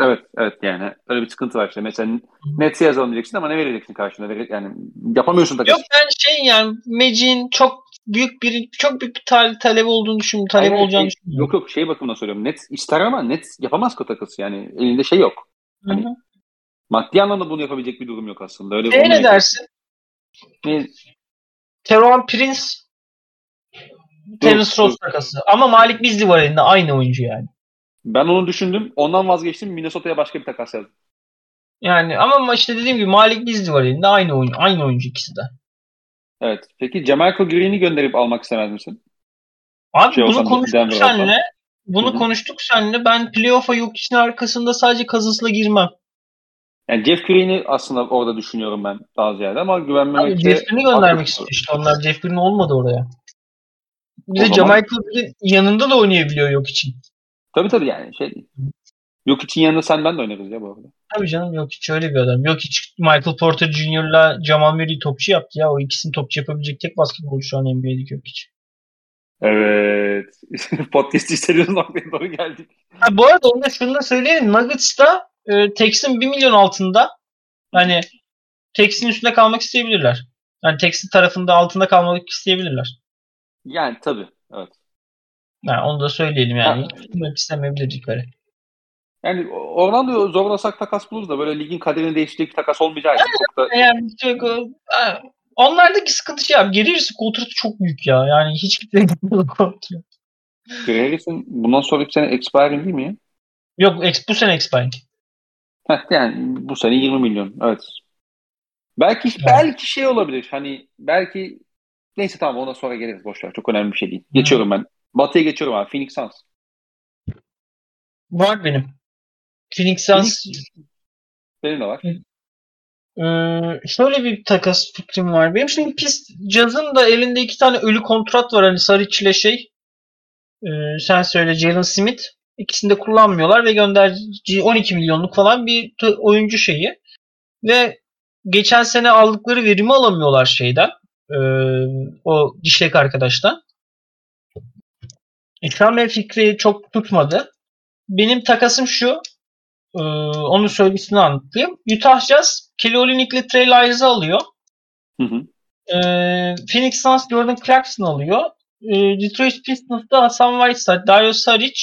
Evet evet yani öyle bir sıkıntı var işte. Mesela Nets'e yazalım diyeceksin ama ne vereceksin? Vere- Yani yapamıyorsun takas. Yok ben şey yani Magic'in çok büyük bir çok büyük bir tale- talebi olduğunu düşünüyorum. Talebi Hayır, olacağını şey- düşünüyorum. Yok yok şey bakımından söylüyorum. Nets ister ama Nets yapamaz ko takası yani. Elinde şey yok. Hani- hı. Maddi anlamda bunu yapabilecek bir durum yok aslında. Öyle ne dersin? Teron Prince Terence. Ross takası. Ama Malik Beasley var elinde. Aynı oyuncu yani. Ben onu düşündüm. Ondan vazgeçtim. Minnesota'ya başka bir takas yazdım. Yani ama işte dediğim gibi Malik Beasley var elinde. Aynı oyuncu. Aynı oyuncu ikisi de. Evet. Peki Jamarco Green'i gönderip almak istemez misin? Abi Şey bunu olsam, konuştuk seninle. Bunu Hı hı. konuştuk seninle. Ben playoff'a yok için arkasında sadece Cousins'la girmem. Yani Jeff Green'i aslında orada düşünüyorum ben daha ziyade ama Abi güvenmemek de Jeff Green'i göndermek istiyor işte. Onlar Jeff Green olmadı oraya. Bir de zaman- yanında da oynayabiliyor yok için. Tabii tabii yani şey. Yok için yanında sen ben de oynarız ya bu arada. Tabii canım yok hiç öyle bir adam. Yok hiç Michael Porter Jr.'la Jamal Murray topçu yaptı ya. O ikisini topçu yapabilecek tek basketbolcu şu an NBA'deki yok hiç. Evet. Podcast istediğiniz noktaya doğru geldik. Ha, bu arada onu da şunu da söyleyelim. Nuggets'ta e, Tex'in 1 milyon altında hani Tex'in üstünde kalmak isteyebilirler. Yani Tex'in tarafında altında kalmak isteyebilirler. Yani tabii. Evet. Yani onu da söyleyelim yani. Ha. Tutmak istemeyebilecekleri. Yani Orlando'yu zorlasak takas buluruz da böyle ligin kaderini değiştirecek takas olmayacağı için çok da Yani çok, onlardaki sıkıntı şey abi. Yarısı kontratı çok büyük ya. Yani hiç kimse. Gary Harris'in bundan sonraki sene expiring değil mi ya? Yok ex, bu sene expiring. Heh, yani bu sene 20 milyon. Evet. Belki Evet. belki şey olabilir. Hani belki neyse tamam ona sonra geliriz boş ver. Çok önemli bir şey değil. Geçiyorum ben. Batı'ya geçiyorum abi. Phoenix Suns. Var benim. Phoenix Suns Benim de var. Ee, şöyle bir takas fikrim var. Benim şimdi Pist Jazz'ın da elinde iki tane ölü kontrat var. Hani Saric ile şey. Ee, sen söyle Jalen Smith. İkisini de kullanmıyorlar ve gönderci 12 milyonluk falan bir oyuncu şeyi. Ve geçen sene aldıkları verimi alamıyorlar şeyden. Ee, o dişlek arkadaştan. İkramiye fikri çok tutmadı. Benim takasım şu. E, onun söylegisini anlatayım. Utah Jazz Kelly Olynyk'le Trey Lyres'ı alıyor. Hı hı. E, Phoenix Suns Jordan Clarkson alıyor. E, Detroit Pistons'da Hasan Whiteside, Dario Saric,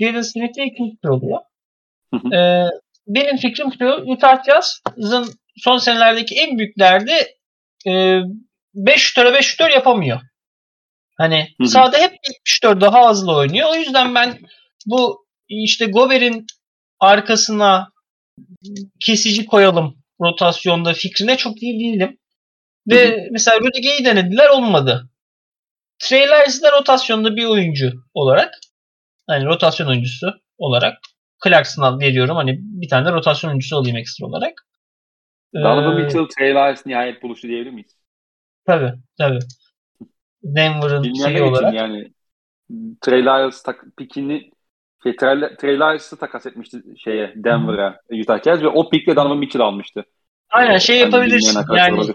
Jalen Smith'e ikinci tur oluyor. Hı hı. E, benim fikrim şu. Utah Jazz'ın son senelerdeki en büyük derdi e, 5 şutöre 5 şutör yapamıyor. Hani Hı-hı. sahada hep 74 daha hızlı oynuyor. O yüzden ben bu işte Gober'in arkasına kesici koyalım rotasyonda fikrine çok iyi değilim. Ve Hı-hı. mesela Rudiger'i denediler olmadı. Trey Lyles rotasyonda bir oyuncu olarak hani rotasyon oyuncusu olarak Clarkson'a veriyorum. Hani bir tane de rotasyon oyuncusu olayım ekstra olarak. Donovan ee, Mitchell, Trey Lyles nihayet buluştu diyebilir miyiz? Tabii tabii. Denver'ın şeyi olarak. yani Trey Lyles tak, pikini şey, Trey, takas etmişti şeye Denver'a Utah Jazz ve o pikle Donovan Mitchell almıştı. Aynen şey yani yapabilirsin yani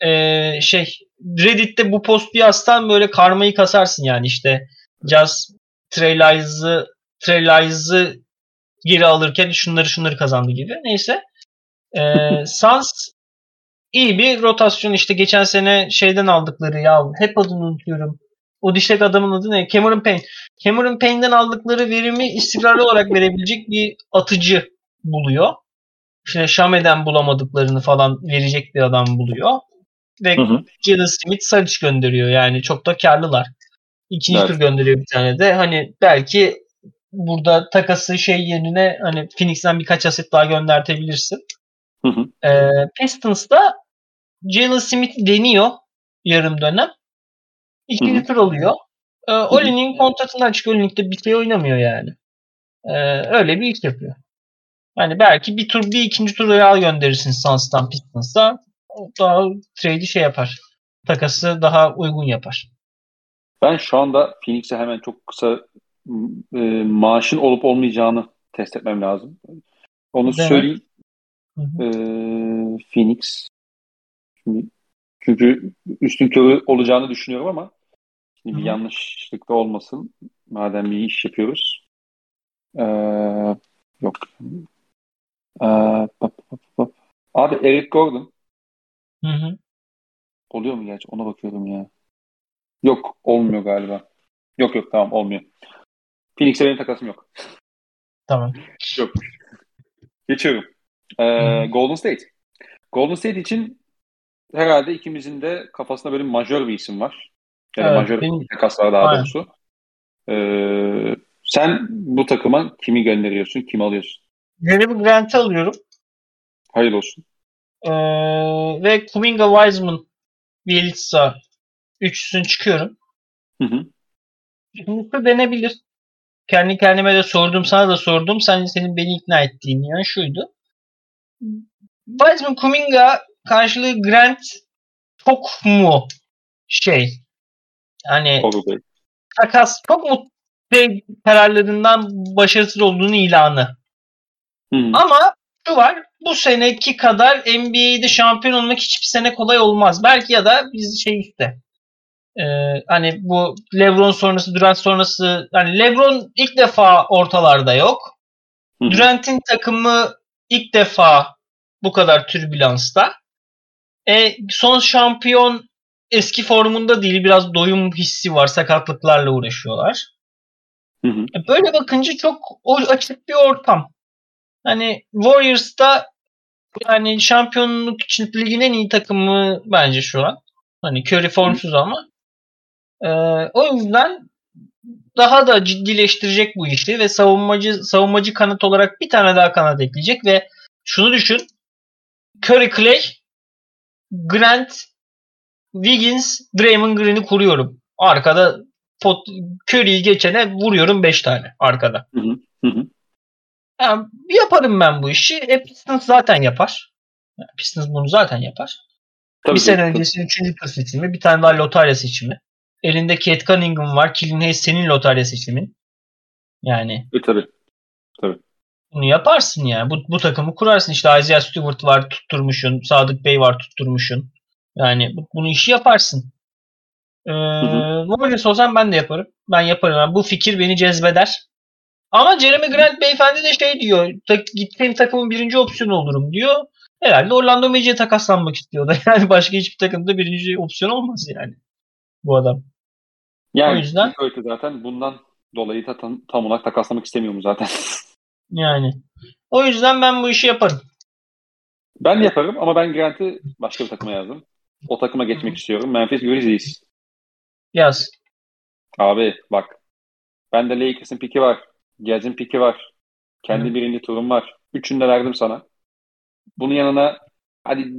e, şey Reddit'te bu postu yazsan böyle karmayı kasarsın yani işte Jazz Trey Lyles'ı geri alırken şunları şunları kazandı gibi. Neyse. E, Suns iyi bir rotasyon işte geçen sene şeyden aldıkları ya hep adını unutuyorum. O dişlek adamın adı ne? Cameron Payne. Cameron Payne'den aldıkları verimi istikrarlı olarak verebilecek bir atıcı buluyor. İşte Şame'den bulamadıklarını falan verecek bir adam buluyor. Ve Jalen Smith Saric gönderiyor. Yani çok da karlılar. İkinci evet. tur gönderiyor bir tane de. Hani belki burada takası şey yerine hani Phoenix'ten birkaç aset daha göndertebilirsin. Hı hı. E, Pistons'da Jalen Smith deniyor yarım dönem. İkinci tur oluyor. E, Oli'nin kontratından çıkıyor. Oli'nin bir şey oynamıyor yani. E, öyle bir iş yapıyor. Yani belki bir tur bir ikinci tur Real gönderirsin Suns'tan Pistons'a. Daha trade'i şey yapar. Takası daha uygun yapar. Ben şu anda Phoenix'e hemen çok kısa e, maaşın olup olmayacağını test etmem lazım. Onu Değil söyleyeyim. Hı hı. Ee, Phoenix. Çünkü üstün körü olacağını düşünüyorum ama bir yanlışlık da olmasın. Madem bir iş yapıyoruz. Ee, yok. Ee, pop, pop, pop. Abi Eric Gordon. Hı hı. Oluyor mu gerçi? Ona bakıyorum ya. Yok olmuyor galiba. Yok yok tamam olmuyor. Phoenix'e benim takasım yok. Tamam. yok. Geçiyorum. Ee, Golden State. Golden State için herhalde ikimizin de kafasında böyle majör bir isim var. Yani evet, majör benim... takaslar daha Aynen. doğrusu. Ee, sen bu takıma kimi gönderiyorsun, kimi alıyorsun? Jeremy Grant'i alıyorum. Hayırlı olsun. Ee, ve Kuminga Wiseman Bielitsa üçlüsünü çıkıyorum. Hı hı. Şimdi denebilir. Kendi kendime de sordum, sana da sordum. Sen senin beni ikna ettiğin yani şuydu. Wiseman Kuminga karşılığı Grant çok mu şey hani takas çok mu şey kararlarından başarısız olduğunu ilanı. Hmm. Ama şu var bu seneki kadar NBA'de şampiyon olmak hiçbir sene kolay olmaz. Belki ya da biz şey işte e, hani bu LeBron sonrası Durant sonrası hani LeBron ilk defa ortalarda yok. Durant'in takımı ilk defa bu kadar türbülansta. E, son şampiyon eski formunda değil. Biraz doyum hissi var. Sakatlıklarla uğraşıyorlar. Hı hı. E, böyle bakınca çok açık bir ortam. Hani Warriors'ta yani şampiyonluk için ligin en iyi takımı bence şu an. Hani Curry formsuz ama. Ee, o yüzden daha da ciddileştirecek bu işi ve savunmacı savunmacı kanat olarak bir tane daha kanat ekleyecek ve şunu düşün. Curry Clay, Grant, Wiggins, Draymond Green'i kuruyorum. Arkada pot, Curry'yi geçene vuruyorum 5 tane arkada. Hı hı. Hı Yani yaparım ben bu işi. E, Pistons zaten yapar. Yani Pistons bunu zaten yapar. Tabii bir sene öncesi 3. tur seçimi, bir tane daha lotarya seçimi. Elinde Kate Cunningham var. Killian Hayes senin lotarya seçimin. Yani E, tabii. bunu yaparsın yani. Bu, bu takımı kurarsın. İşte Isaiah Stewart var tutturmuşsun. Sadık Bey var tutturmuşsun. Yani bu, bunu işi yaparsın. Ee, Warriors olsam ben de yaparım. Ben yaparım. Yani bu fikir beni cezbeder. Ama Jeremy Grant beyefendi de şey diyor. Tak, gittiğim takımın birinci opsiyonu olurum diyor. Herhalde Orlando Magic'e takaslanmak istiyor da. Yani başka hiçbir takımda birinci opsiyon olmaz yani. Bu adam. Yani O yüzden- öyle zaten bundan dolayı da tam, tam olarak takaslamak istemiyorum zaten. Yani. O yüzden ben bu işi yaparım. ben de yaparım ama ben Grant'i başka bir takıma yazdım. O takıma geçmek istiyorum. Memphis Grizzlies. Yaz. Abi bak. Bende Lakers'ın piki var. Jazz'in piki var. Kendi Hı. birinci turum var. Üçünü de verdim sana. Bunun yanına hadi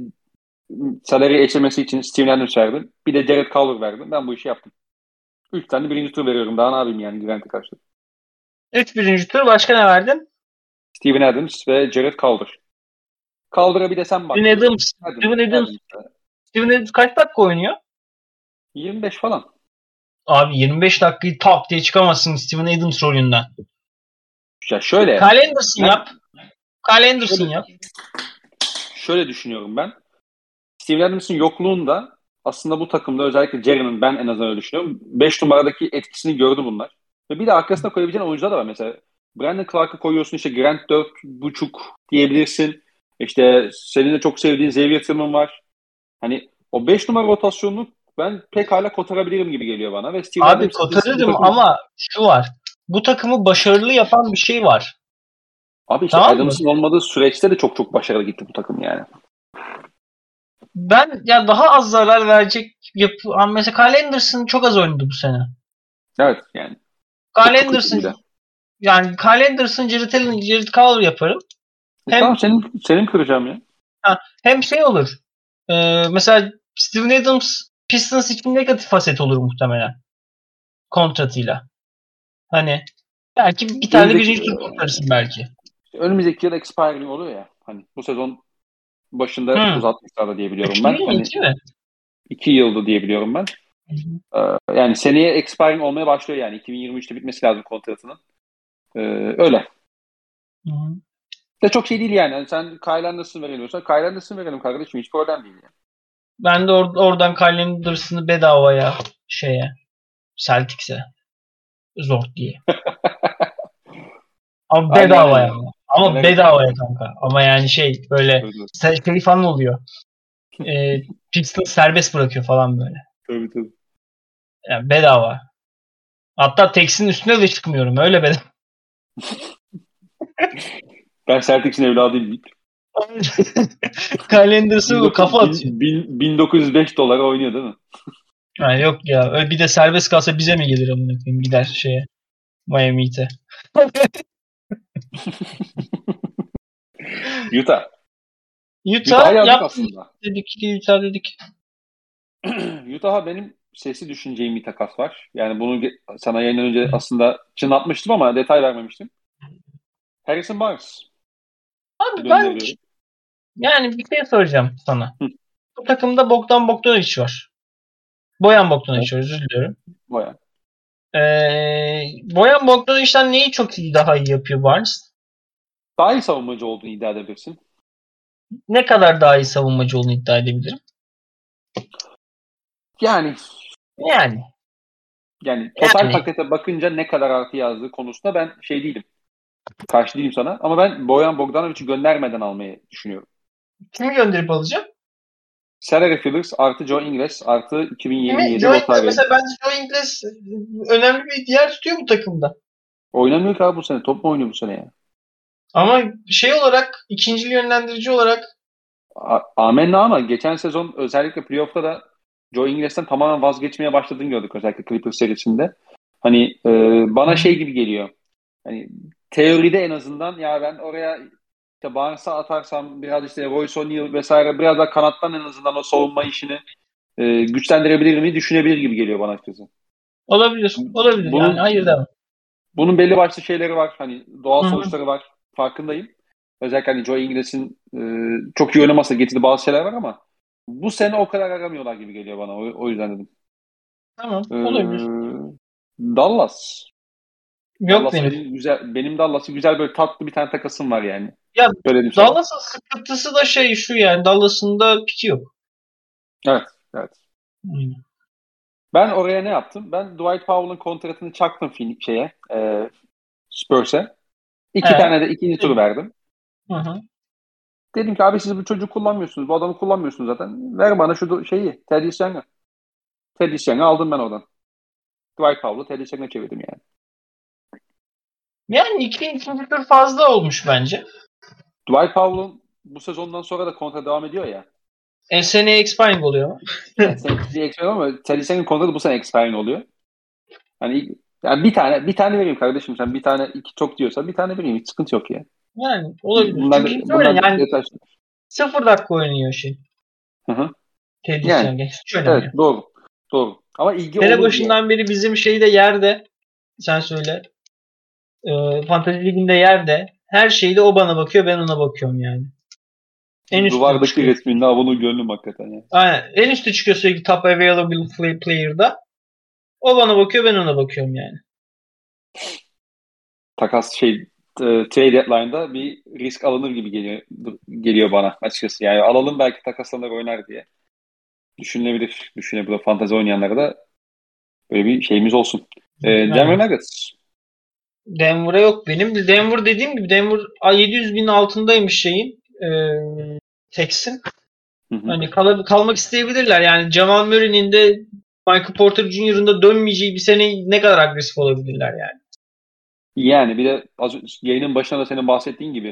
salary eşlemesi için Steven Adams verdim. Bir de Jared Culver verdim. Ben bu işi yaptım. Üç tane birinci tur veriyorum. Daha ne yapayım yani Grant'e karşı. 3 birinci tur. Başka ne verdin? Steven Adams ve Jared Culver. Culver'a bir de sen bak. Steven Adams. Adams, Steven Adams. Adams. Steven Adams kaç dakika oynuyor? 25 falan. Abi 25 dakikayı tak diye çıkamazsın Steven Adams rolünden. Ya şöyle. Kyle Anderson Ben- yap. Kyle Anderson Şöyle- yap. şöyle düşünüyorum ben. Steven Adams'ın yokluğunda aslında bu takımda özellikle Jerry'nin ben en azından öyle düşünüyorum. 5 numaradaki etkisini gördü bunlar. Ve bir de arkasına koyabileceğin oyuncular da var. Mesela Brandon Clark'ı koyuyorsun işte Grant 4.5 diyebilirsin. İşte senin de çok sevdiğin Xavier Tillman var. Hani o 5 numara rotasyonunu ben pek hala kotarabilirim gibi geliyor bana. Ve Steven Abi kotarırım takım- ama şu var. Bu takımı başarılı yapan bir şey var. Abi işte Tamam? Adams'ın olmadığı süreçte de çok çok başarılı gitti bu takım yani. Ben ya daha az zarar verecek yapı mesela Kyle Anderson çok az oynadı bu sene. Evet yani. Kyle Anderson de. yani Kyle Anderson, Jared Allen, Jared Culver yaparım. E Hem- Tamam senin, senin kıracağım ya. Hem şey olur. E, mesela Steven Adams Pistons için negatif faset olur muhtemelen. Kontratıyla. Hani belki bir tane birinci tur kurtarırsın belki. Önümüzdeki yıl expiring oluyor ya. Hani bu sezon başında Hı. uzatmışlar diye biliyorum ben. Değil mi? Hani Değil mi? iki yıldı diye biliyorum ben. Ee, yani seneye expiring olmaya başlıyor yani. 2023'te bitmesi lazım kontratının. Ee, öyle. Hı hı. De çok şey değil yani. Hani sen Kyle Anderson verelim Kyle Anderson verelim kardeşim. Hiç problem değil yani. Ben de or- oradan Kyle Anderson'ı bedavaya şeye Celtics'e zor diye. Ama bedavaya ama. Aynen. bedavaya kanka. Ama yani şey böyle şey falan oluyor. Ee, Pistons serbest bırakıyor falan böyle. tabii. tabii. Yani bedava. Hatta Tex'in üstüne de çıkmıyorum. Öyle bedava. Ben Celtics'in evladıyım. Kyle Anderson kafa atıyor. Bin- bin- 1905 dolara oynuyor değil mi? Ha, yok ya. Öyle bir de serbest kalsa bize mi gelir amına koyayım gider şeye. Miami Heat'e. Utah. Utah Utah'a yazdık yap aslında. dedik. Utah dedik. Utah'a benim sesi düşüneceğim bir takas var. Yani bunu sana yayından önce aslında çınlatmıştım ama detay vermemiştim. Harrison Barnes. Abi ben yani bir şey soracağım sana. Hı. Bu takımda Bogdan Bogdanovic var. Boyan Bogdanovic var özür diliyorum. Baya. Ee, Boyan Bogdanovic'den neyi çok iyi daha iyi yapıyor Barnes? Daha iyi savunmacı olduğunu iddia edebilirsin. Ne kadar daha iyi savunmacı olduğunu iddia edebilirim. Yani Yani. yani total Yani. pakete bakınca ne kadar artı yazdığı konusunda ben şey değilim. Karşı değilim sana. Ama ben Boyan Bogdanovic'i göndermeden almayı düşünüyorum. Kimi gönderip alacağım? Salary Fillers artı Joe Ingles artı Kimi? 2027 Joe Ingles, mesela bence Joe Ingles önemli bir yer tutuyor bu takımda. Oynamıyor ki abi bu sene. Top mu oynuyor bu sene ya? Ama şey olarak ikinci yönlendirici olarak A- Amenna ama geçen sezon özellikle playoff'ta da Joe Ingles'ten tamamen vazgeçmeye başladığını gördük özellikle Clippers serisinde. Hani e, bana şey gibi geliyor. Hani teoride en azından ya ben oraya işte Barnes'a atarsam biraz işte Royce O'Neal vesaire biraz daha kanattan en azından o savunma işini e, güçlendirebilir mi düşünebilir gibi geliyor bana açıkçası. olabilir. Olabilir Bunun- yani. Hayır demem. Bunun belli başlı şeyleri var. Hani doğal Hı hı. sonuçları var. Farkındayım. Özellikle hani Joe Ingles'in e, çok iyi oynaması getirdiği bazı şeyler var ama bu sene o kadar aramıyorlar gibi geliyor bana. O, o yüzden dedim. Tamam. Olabilir. Ee, Dallas. Yok Dallas benim. güzel benim Dallas'ı güzel böyle tatlı bir tane takasım var yani. Ya, Söyledim sana. Dallas'ın sıkıntısı da şey şu yani Dallas'ın da piki yok. Evet, evet. Aynen. Ben oraya ne yaptım? Ben Dwight Powell'ın kontratını çaktım şeye, e, Spurs'e. İki Evet. tane de ikinci turu verdim. Hı hı. Dedim ki abi siz bu çocuğu kullanmıyorsunuz. Bu adamı kullanmıyorsunuz zaten. Ver bana şu şeyi. Teddy Young'ı. Teddy Young'ı aldım ben oradan. Dwight Powell'ı Teddy Young'a çevirdim yani. Yani iki ikinci tur fazla olmuş bence. Dwight Powell'ın bu sezondan sonra da kontra devam ediyor ya. E, seneye expiring oluyor. Yani sen ikinci expiring ama Young'ın kontratı bu sene expiring oluyor. Hani yani bir tane bir tane vereyim kardeşim sen bir tane iki çok diyorsan bir tane vereyim hiç sıkıntı yok ya. Yani olabilir. Bunlar, Çünkü bunlar yani detay- sıfır dakika oynuyor şey. Hı hı. Teddy Yani. Evet doğru. Doğru. Ama ilgi Sene başından beri bizim şeyde yerde sen söyle. E, Fantasy Ligi'nde yerde her şeyde o bana bakıyor ben ona bakıyorum yani. En üstte Duvardaki çıkıyor. resminde avunun gönlüm hakikaten ya. Aynen. En üstte çıkıyor sürekli top available play- player'da. O bana bakıyor ben ona bakıyorum yani. Takas şey e, trade deadline'da bir risk alınır gibi geliyor geliyor bana açıkçası. Yani alalım belki takaslanır oynar diye. Düşünülebilir. Düşünebilir. Fantezi oynayanlara da böyle bir şeyimiz olsun. E, Denver. Nuggets. Denver'a yok benim. Denver dediğim gibi Denver 700 bin altındaymış şeyin. E, Tex'in. Hani kal- kalmak isteyebilirler. Yani Jamal Murray'nin de Michael Porter Jr.'ın da dönmeyeceği bir sene ne kadar agresif olabilirler yani. Yani bir de az, yayının başında da senin bahsettiğin gibi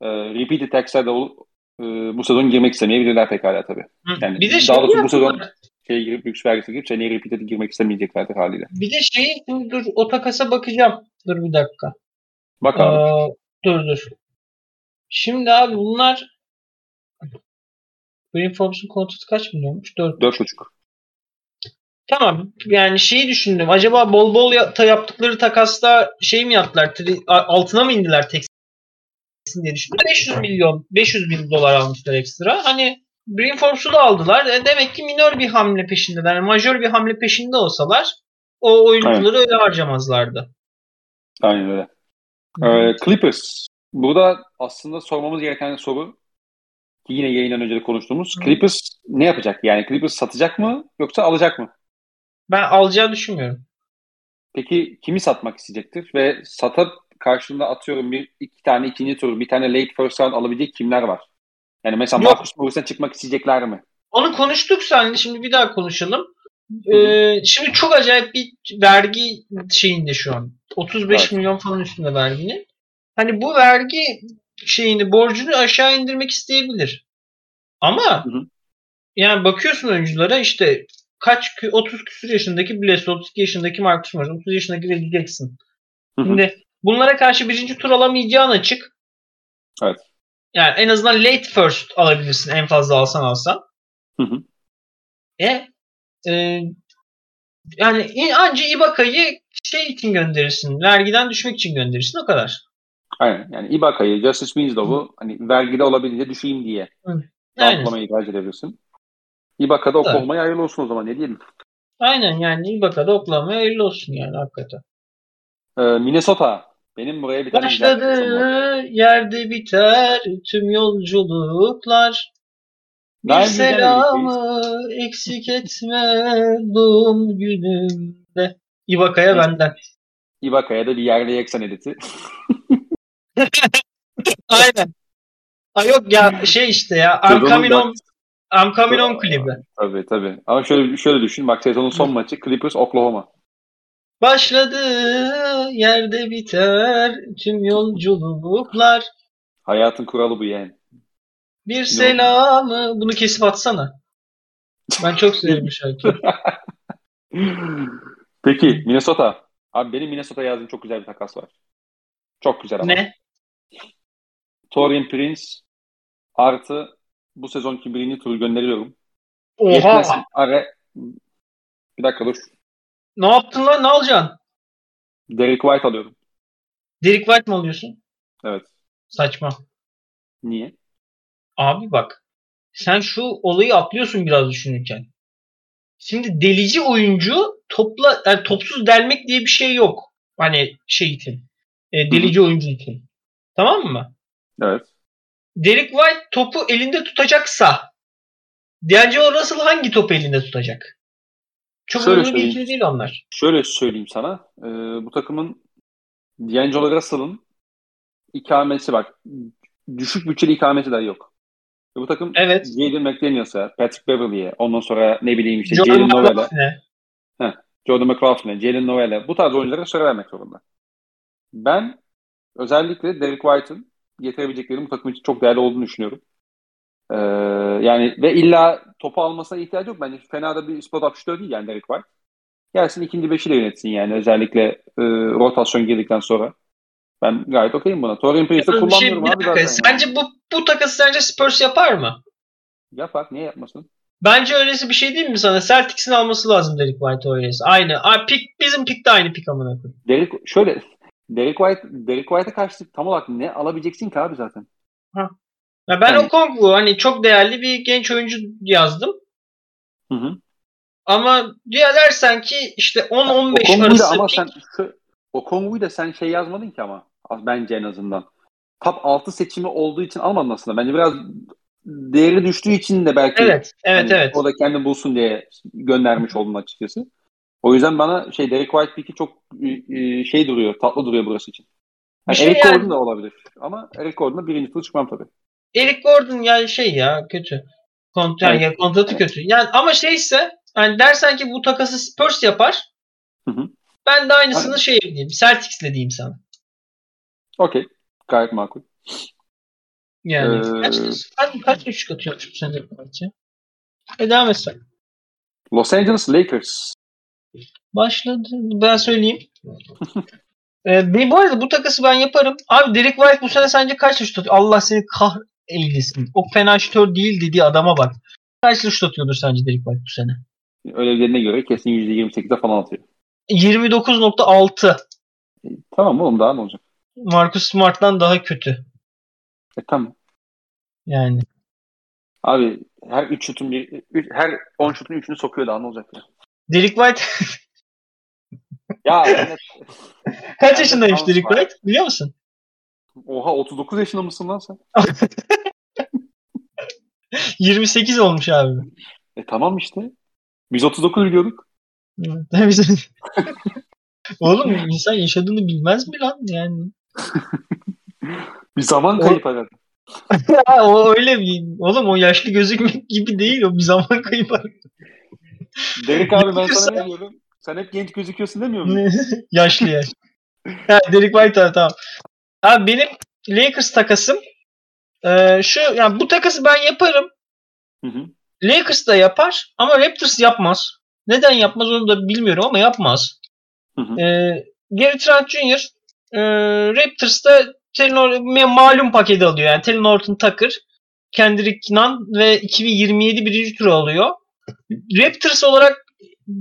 e, repeated tax'e de e, bu sezon girmek istemeyebilirler pekala tabii. Yani bir de daha şey doğrusu bu sezon şeye girip lüks vergisi girip seneye repeated'e girmek istemeyeceklerdir haliyle. Bir de şey dur, dur o takasa bakacağım. Dur bir dakika. Bak abi. Aa, dur dur. Şimdi abi bunlar Green Forbes'un kontratı kaç milyonmuş? 4. Dört buçuk. Tamam. Yani şeyi düşündüm. Acaba bol bol yaptıkları takasta şey mi yaptılar? altına mı indiler Texas'in diye düşündüm. 500 milyon, 500 bin dolar almışlar ekstra. Hani Green Forbes'u da aldılar. E, demek ki minör bir hamle peşindeler. Yani majör bir hamle peşinde olsalar o oyuncuları öyle harcamazlardı. Aynen öyle. Ee, Clippers. Burada aslında sormamız gereken soru ki yine yayından önce de konuştuğumuz. Hı. Clippers ne yapacak? Yani Clippers satacak mı yoksa alacak mı? Ben alacağını düşünmüyorum. Peki kimi satmak isteyecektir? Ve satıp karşılığında atıyorum bir iki tane ikinci tur, bir tane late first round alabilecek kimler var? Yani mesela Yok. Marcus Morris'e çıkmak isteyecekler mi? Onu konuştuk seninle. Şimdi bir daha konuşalım. Ee, şimdi çok acayip bir vergi şeyinde şu an. 35 Evet. milyon falan üstünde verginin. Hani bu vergi şeyini borcunu aşağı indirmek isteyebilir. Ama Hı hı. yani bakıyorsun oyunculara işte kaç kü- 30 küsur yaşındaki Bless, 32 yaşındaki Marcus Morris, 30 yaşındaki Reggie Jackson. Hı. Şimdi bunlara karşı birinci tur alamayacağın açık. Evet. Yani en azından late first alabilirsin en fazla alsan alsan. Hı hı. E, e yani anca Ibaka'yı şey için gönderirsin. Vergiden düşmek için gönderirsin o kadar. Aynen. Yani Ibaka'yı, Justice Winslow'u hani vergide olabildiğince düşeyim diye Aynen. rahatlamayı tercih edebilirsin. Ibaka'da o Evet. kovmayı hayırlı olsun o zaman ne diyelim. Aynen yani Ibaka'da oklamaya hayırlı olsun yani hakikaten. Ee, Minnesota. Benim buraya bir tane. Başladığı yerde biter tüm yolculuklar. Bir selamı eksik etme doğum günümde. Ibaka'ya benden. Ibaka'ya da bir yerli yeksan editi. Aynen. Ay yok ya şey işte ya. I'm coming on, I'm coming on klibi. Tabii tabii. Ama şöyle şöyle düşün. Bak sezonun son maçı Clippers Oklahoma. Başladığı yerde biter tüm yolculuklar. Hayatın kuralı bu yani. Bir selamı. Bunu kesip atsana. Ben çok severim bu şarkıyı. Peki Minnesota. Abi benim Minnesota yazdığım çok güzel bir takas var. Çok güzel ama. ne? Torian Prince artı bu sezonki birinci turu gönderiyorum. Oha. Yetmezsin. Ara... Bir dakika dur. Ne yaptın lan? Ne alacaksın? Derek White alıyorum. Derek White mi alıyorsun? Evet. Saçma. Niye? Abi bak sen şu olayı atlıyorsun biraz düşünürken. Şimdi delici oyuncu topla yani topsuz delmek diye bir şey yok. Hani şey için. E, delici Hı-hı. oyuncu için. Tamam mı? Evet. Derek White topu elinde tutacaksa D'Angelo Russell hangi topu elinde tutacak? Çok Şöyle önemli bir ikili değil onlar. Şöyle söyleyeyim sana. E, bu takımın D'Angelo Russell'ın ikamesi bak. Düşük bütçeli ikamesi dahi yok. Bu takım evet. Jaden McDaniels'a, Patrick Beverly'e, ondan sonra ne bileyim işte Jalen Novel'e. Jordan McLaughlin'e, Jalen Novel'e bu tarz oyunculara süre vermek zorunda. Ben özellikle Derek White'ın getirebileceklerinin bu takım için çok değerli olduğunu düşünüyorum. Ee, yani ve illa topu almasına ihtiyacı yok. Bence fena da bir spot up shooter değil yani Derek White. Gelsin ikinci beşi de yönetsin yani özellikle e, rotasyon girdikten sonra. Ben gayet okeyim buna. Torian Prince'de kullanmıyorum şey, abi zaten. Sence yani. bu, bu takası sence Spurs yapar mı? Yapar. Niye yapmasın? Bence öylesi bir şey değil mi sana? Celtics'in alması lazım Derek White öylesi. Aynı. Abi, pick, bizim pick de aynı pick amına koyayım. Derek, şöyle Derek White Derek White'a karşı tam olarak ne alabileceksin ki abi zaten? Ha. Ya ben yani. o Kongu hani çok değerli bir genç oyuncu yazdım. Hı hı. Ama diye dersen ki işte 10-15 arası ama pick... sen o Kongu'yu da sen şey yazmadın ki ama bence en azından. Top 6 seçimi olduğu için almadın aslında. Bence biraz değeri düştüğü için de belki evet, evet, hani evet. o da kendi bulsun diye göndermiş oldum açıkçası. O yüzden bana şey Derek White pick'i çok e, şey duruyor, tatlı duruyor burası için. Yani şey Eric yani, Gordon da olabilir. Ama Eric Gordon'da birinci tur çıkmam tabii. Eric Gordon yani şey ya kötü. Evet. yani kontratı kötü. Yani ama şeyse yani dersen ki bu takası Spurs yapar. Hı hı. Ben de aynısını Aynen. şey diyeyim. Celtics'le diyeyim sana. Okey. Gayet makul. Yani ee, kaç, kaç, kaç üçlük atıyormuş bu sene maçı? E devam etsen. Los Angeles Lakers. Başladı. Ben söyleyeyim. ee, bu arada bu takası ben yaparım. Abi Derek White bu sene sence kaç şut atıyor? Allah seni kah eylesin. O fena şutör değil dediği adama bak. Kaç şut atıyordur sence Derek White bu sene? Öyle göre kesin %28'de falan atıyor. 29.6. E, tamam oğlum daha ne olacak? Marcus Smart'tan daha kötü. E tamam. Yani. Abi her 3 şutun bir her 10 şutun 3'ünü sokuyor daha ne olacak ya? Derek White ya evet. Kaç yaşındaymış Derek White biliyor musun? Oha 39 yaşında mısın lan sen? 28 olmuş abi. E tamam işte. Biz 39 biliyorduk. Oğlum insan yaşadığını bilmez mi lan yani? bir zaman kayıp herhalde. o öyle bir oğlum o yaşlı gözükmek gibi değil o bir zaman kaybı. Derek abi ben sana ne diyorum? Sen hep genç gözüküyorsun demiyor musun? yaşlı yaş. ha, Derek White tamam. Abi benim Lakers takasım e, şu yani bu takası ben yaparım. Hı hı. Lakers da yapar ama Raptors yapmaz. Neden yapmaz onu da bilmiyorum ama yapmaz. Hı hı. E, Gary Trent Jr. E, Raptors'ta Taylor malum paketi alıyor. Yani Taylor Norton Tucker, Kendrick Nunn ve 2027 birinci tur alıyor. Raptors olarak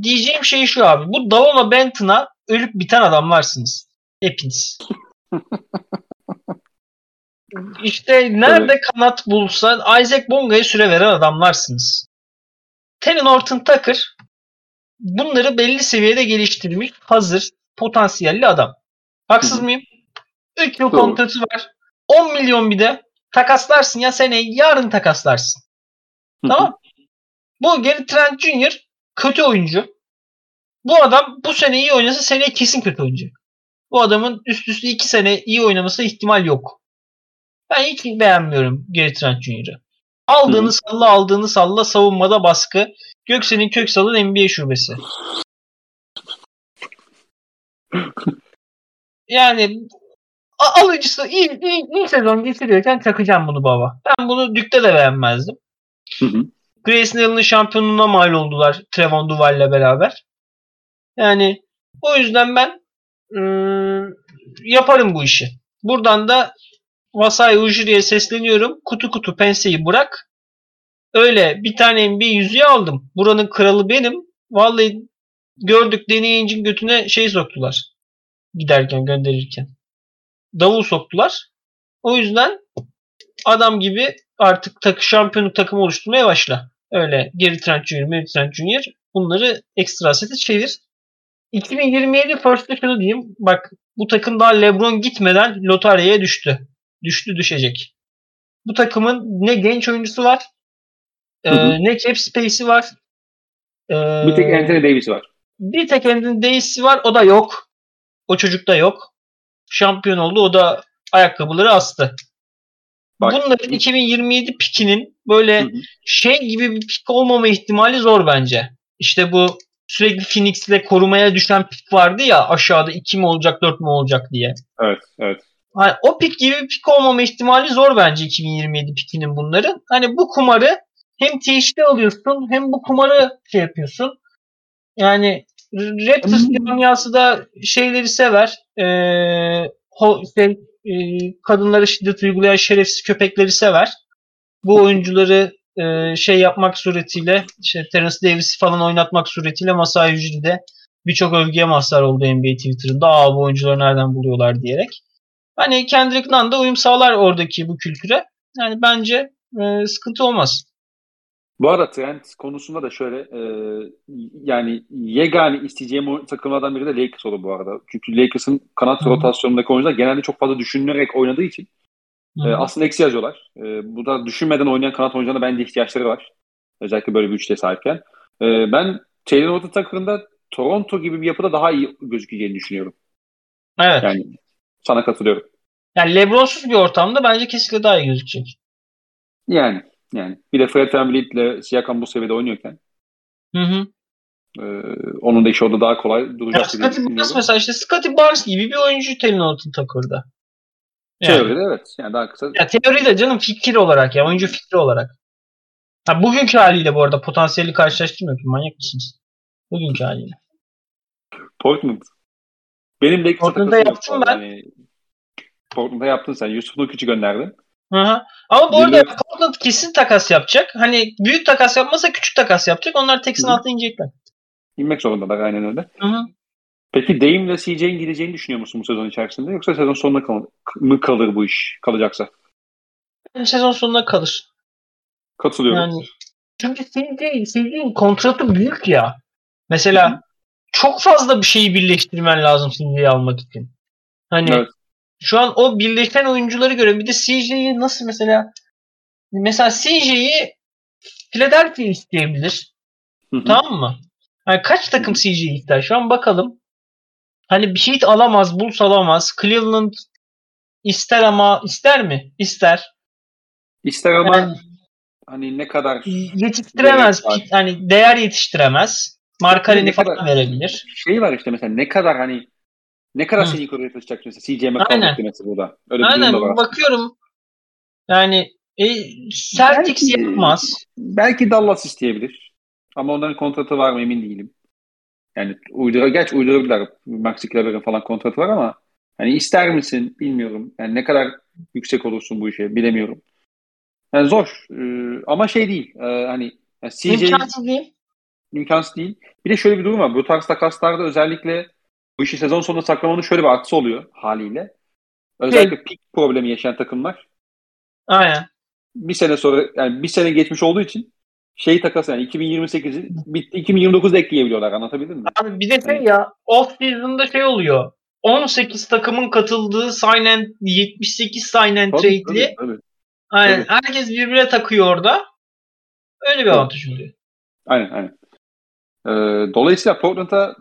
diyeceğim şey şu abi. Bu Davona Benton'a ölüp biten adamlarsınız. Hepiniz. İşte nerede evet. kanat bulsa Isaac Bonga'ya süre veren adamlarsınız. Taylor Norton Tucker bunları belli seviyede geliştirmiş hazır potansiyelli adam. Haksız Hı-hı. mıyım? 3 yıl kontratı var. 10 milyon bir de takaslarsın ya seneye yarın takaslarsın. Tamam. Bu geri Trent Junior kötü oyuncu. Bu adam bu sene iyi oynasa seneye kesin kötü oyuncu. Bu adamın üst üste 2 sene iyi oynaması ihtimal yok. Ben hiç beğenmiyorum Gary Trent Junior'ı. Aldığını Hı. salla aldığını salla savunmada baskı. Göksel'in Köksal'ın NBA şubesi. Yani alıcısı iyi, iyi, iyi sezon geçiriyorken takacağım bunu baba. Ben bunu Dük'te de beğenmezdim. Hı hı. Şampiyonluğuna mal oldular Trevon Duval'le beraber. Yani o yüzden ben ıı, yaparım bu işi. Buradan da Vasai Ujiri'ye sesleniyorum. Kutu kutu penseyi bırak. Öyle bir tane NBA yüzüğü aldım. Buranın kralı benim. Vallahi gördük deneyincin götüne şey soktular. Giderken gönderirken davul soktular. O yüzden adam gibi artık takı şampiyonluk takımı oluşturmaya başla. Öyle geri Trent Junior, Mary Trent Junior bunları ekstra sete çevir. 2027 first'te şunu diyeyim. Bak bu takım daha LeBron gitmeden lotaryaya düştü. Düştü düşecek. Bu takımın ne genç oyuncusu var e, ne cap space'i var. E, bir tek Anthony Davis var. Bir tek Anthony Davis var. O da yok. O çocuk da yok. Şampiyon oldu. O da ayakkabıları astı. Bak. Bunların 2027 pikinin böyle hı hı. şey gibi bir pik olmama ihtimali zor bence. İşte bu sürekli Phoenix'le korumaya düşen pik vardı ya aşağıda 2 mi olacak 4 mi olacak diye. Evet, evet. Hani o pik gibi bir pik olmama ihtimali zor bence 2027 pikinin bunların. Hani bu kumarı hem TH'de alıyorsun hem bu kumarı şey yapıyorsun. Yani Raptors dünyası da şeyleri sever. Ee, ho, şey, e, kadınlara şiddet uygulayan şerefsiz köpekleri sever. Bu oyuncuları e, şey yapmak suretiyle işte Terence Davis'i falan oynatmak suretiyle Masai Ujiri birçok övgüye mazhar oldu NBA Twitter'ında. Aa bu oyuncuları nereden buluyorlar diyerek. Hani Kendrick Nunn da uyum sağlar oradaki bu kültüre. Yani bence e, sıkıntı olmaz. Bu arada Trent konusunda da şöyle e, yani yegane isteyeceğim takımlardan biri de Lakers olur bu arada. Çünkü Lakers'ın kanat Hı. rotasyonundaki oyuncular genelde çok fazla düşünülerek oynadığı için e, aslında eksi yazıyorlar. E, bu da düşünmeden oynayan kanat oyuncularına bence ihtiyaçları var. Özellikle böyle bir üçte sahipken. E, ben Taylor Horton takımında Toronto gibi bir yapıda daha iyi gözükeceğini düşünüyorum. Evet. Yani sana katılıyorum. Yani Lebron'suz bir ortamda bence kesinlikle daha iyi gözükecek. Yani yani bir de Fred VanVleet ile Siakam bu seviyede oynuyorken hı hı. E, onun da işi orada daha kolay duracak. Scotty Barnes mesela işte Scotty Barnes gibi bir oyuncu Telin Altın takırda. Yani. Teoride evet. Yani daha kısa. Ya teoride canım fikir olarak ya oyuncu fikri olarak. Ha, bugünkü haliyle bu arada potansiyeli karşılaştırmıyorum. Manyak mısınız? Bugünkü haliyle. Portland. Benim de Portland'da yaptım ben. Yani, Portland'da yaptın sen. Yusuf Nurkic'i gönderdin. Hı Ama bu arada Portland kesin takas yapacak. Hani büyük takas yapmasa küçük takas yapacak. Onlar Texan altına inecekler. İnmek zorundalar aynen öyle. Hı hı. Peki Dame ile CJ'in gideceğini düşünüyor musun bu sezon içerisinde? Yoksa sezon sonuna kal mı kalır bu iş kalacaksa? Sezon sonuna kalır. Katılıyorum. Yani, çünkü CJ, CJ'in kontratı büyük ya. Mesela Hı. çok fazla bir şeyi birleştirmen lazım CJ'yi almak için. Hani evet. Şu an o birleşen oyuncuları göre bir de CJ'yi nasıl mesela mesela CJ'yi Philadelphia isteyebilir. Hı hı. Tamam mı? Yani kaç takım CJ'yi ister? Şu an bakalım. Hani bir şey alamaz, Bulls alamaz. Cleveland ister ama ister mi? İster. İster ama yani, hani ne kadar yetiştiremez. Hani değer yetiştiremez. Markarini falan verebilir. Şey var işte mesela ne kadar hani ne kadar seni yukarıya taşıyacak mesela CJ McCollum mesela burada. Öyle Aynen bir var. bakıyorum. Yani e, Celtics belki, yapmaz. Belki Dallas isteyebilir. Ama onların kontratı var mı emin değilim. Yani uydura, geç uydurabilirler. Maxi Kleber'in falan kontratı var ama hani ister misin bilmiyorum. Yani ne kadar yüksek olursun bu işe bilemiyorum. Yani zor. Ee, ama şey değil. E, hani yani CJ, imkansız değil. İmkansız değil. Bir de şöyle bir durum var. Bu tarz takaslarda özellikle bu işi sezon sonunda saklamanın şöyle bir artısı oluyor haliyle. Özellikle evet. pik problemi yaşayan takımlar. Aynen. Bir sene sonra yani bir sene geçmiş olduğu için şey takas yani 2028'i bitti 2029'da ekleyebiliyorlar anlatabildim mi? Abi bir de şey ya off season'da şey oluyor. 18 takımın katıldığı sign and 78 sign and trade'li. Aynen. Tabii. Herkes birbirine takıyor orada. Öyle bir avantaj oluyor. Aynen aynen. Ee, dolayısıyla Portland'a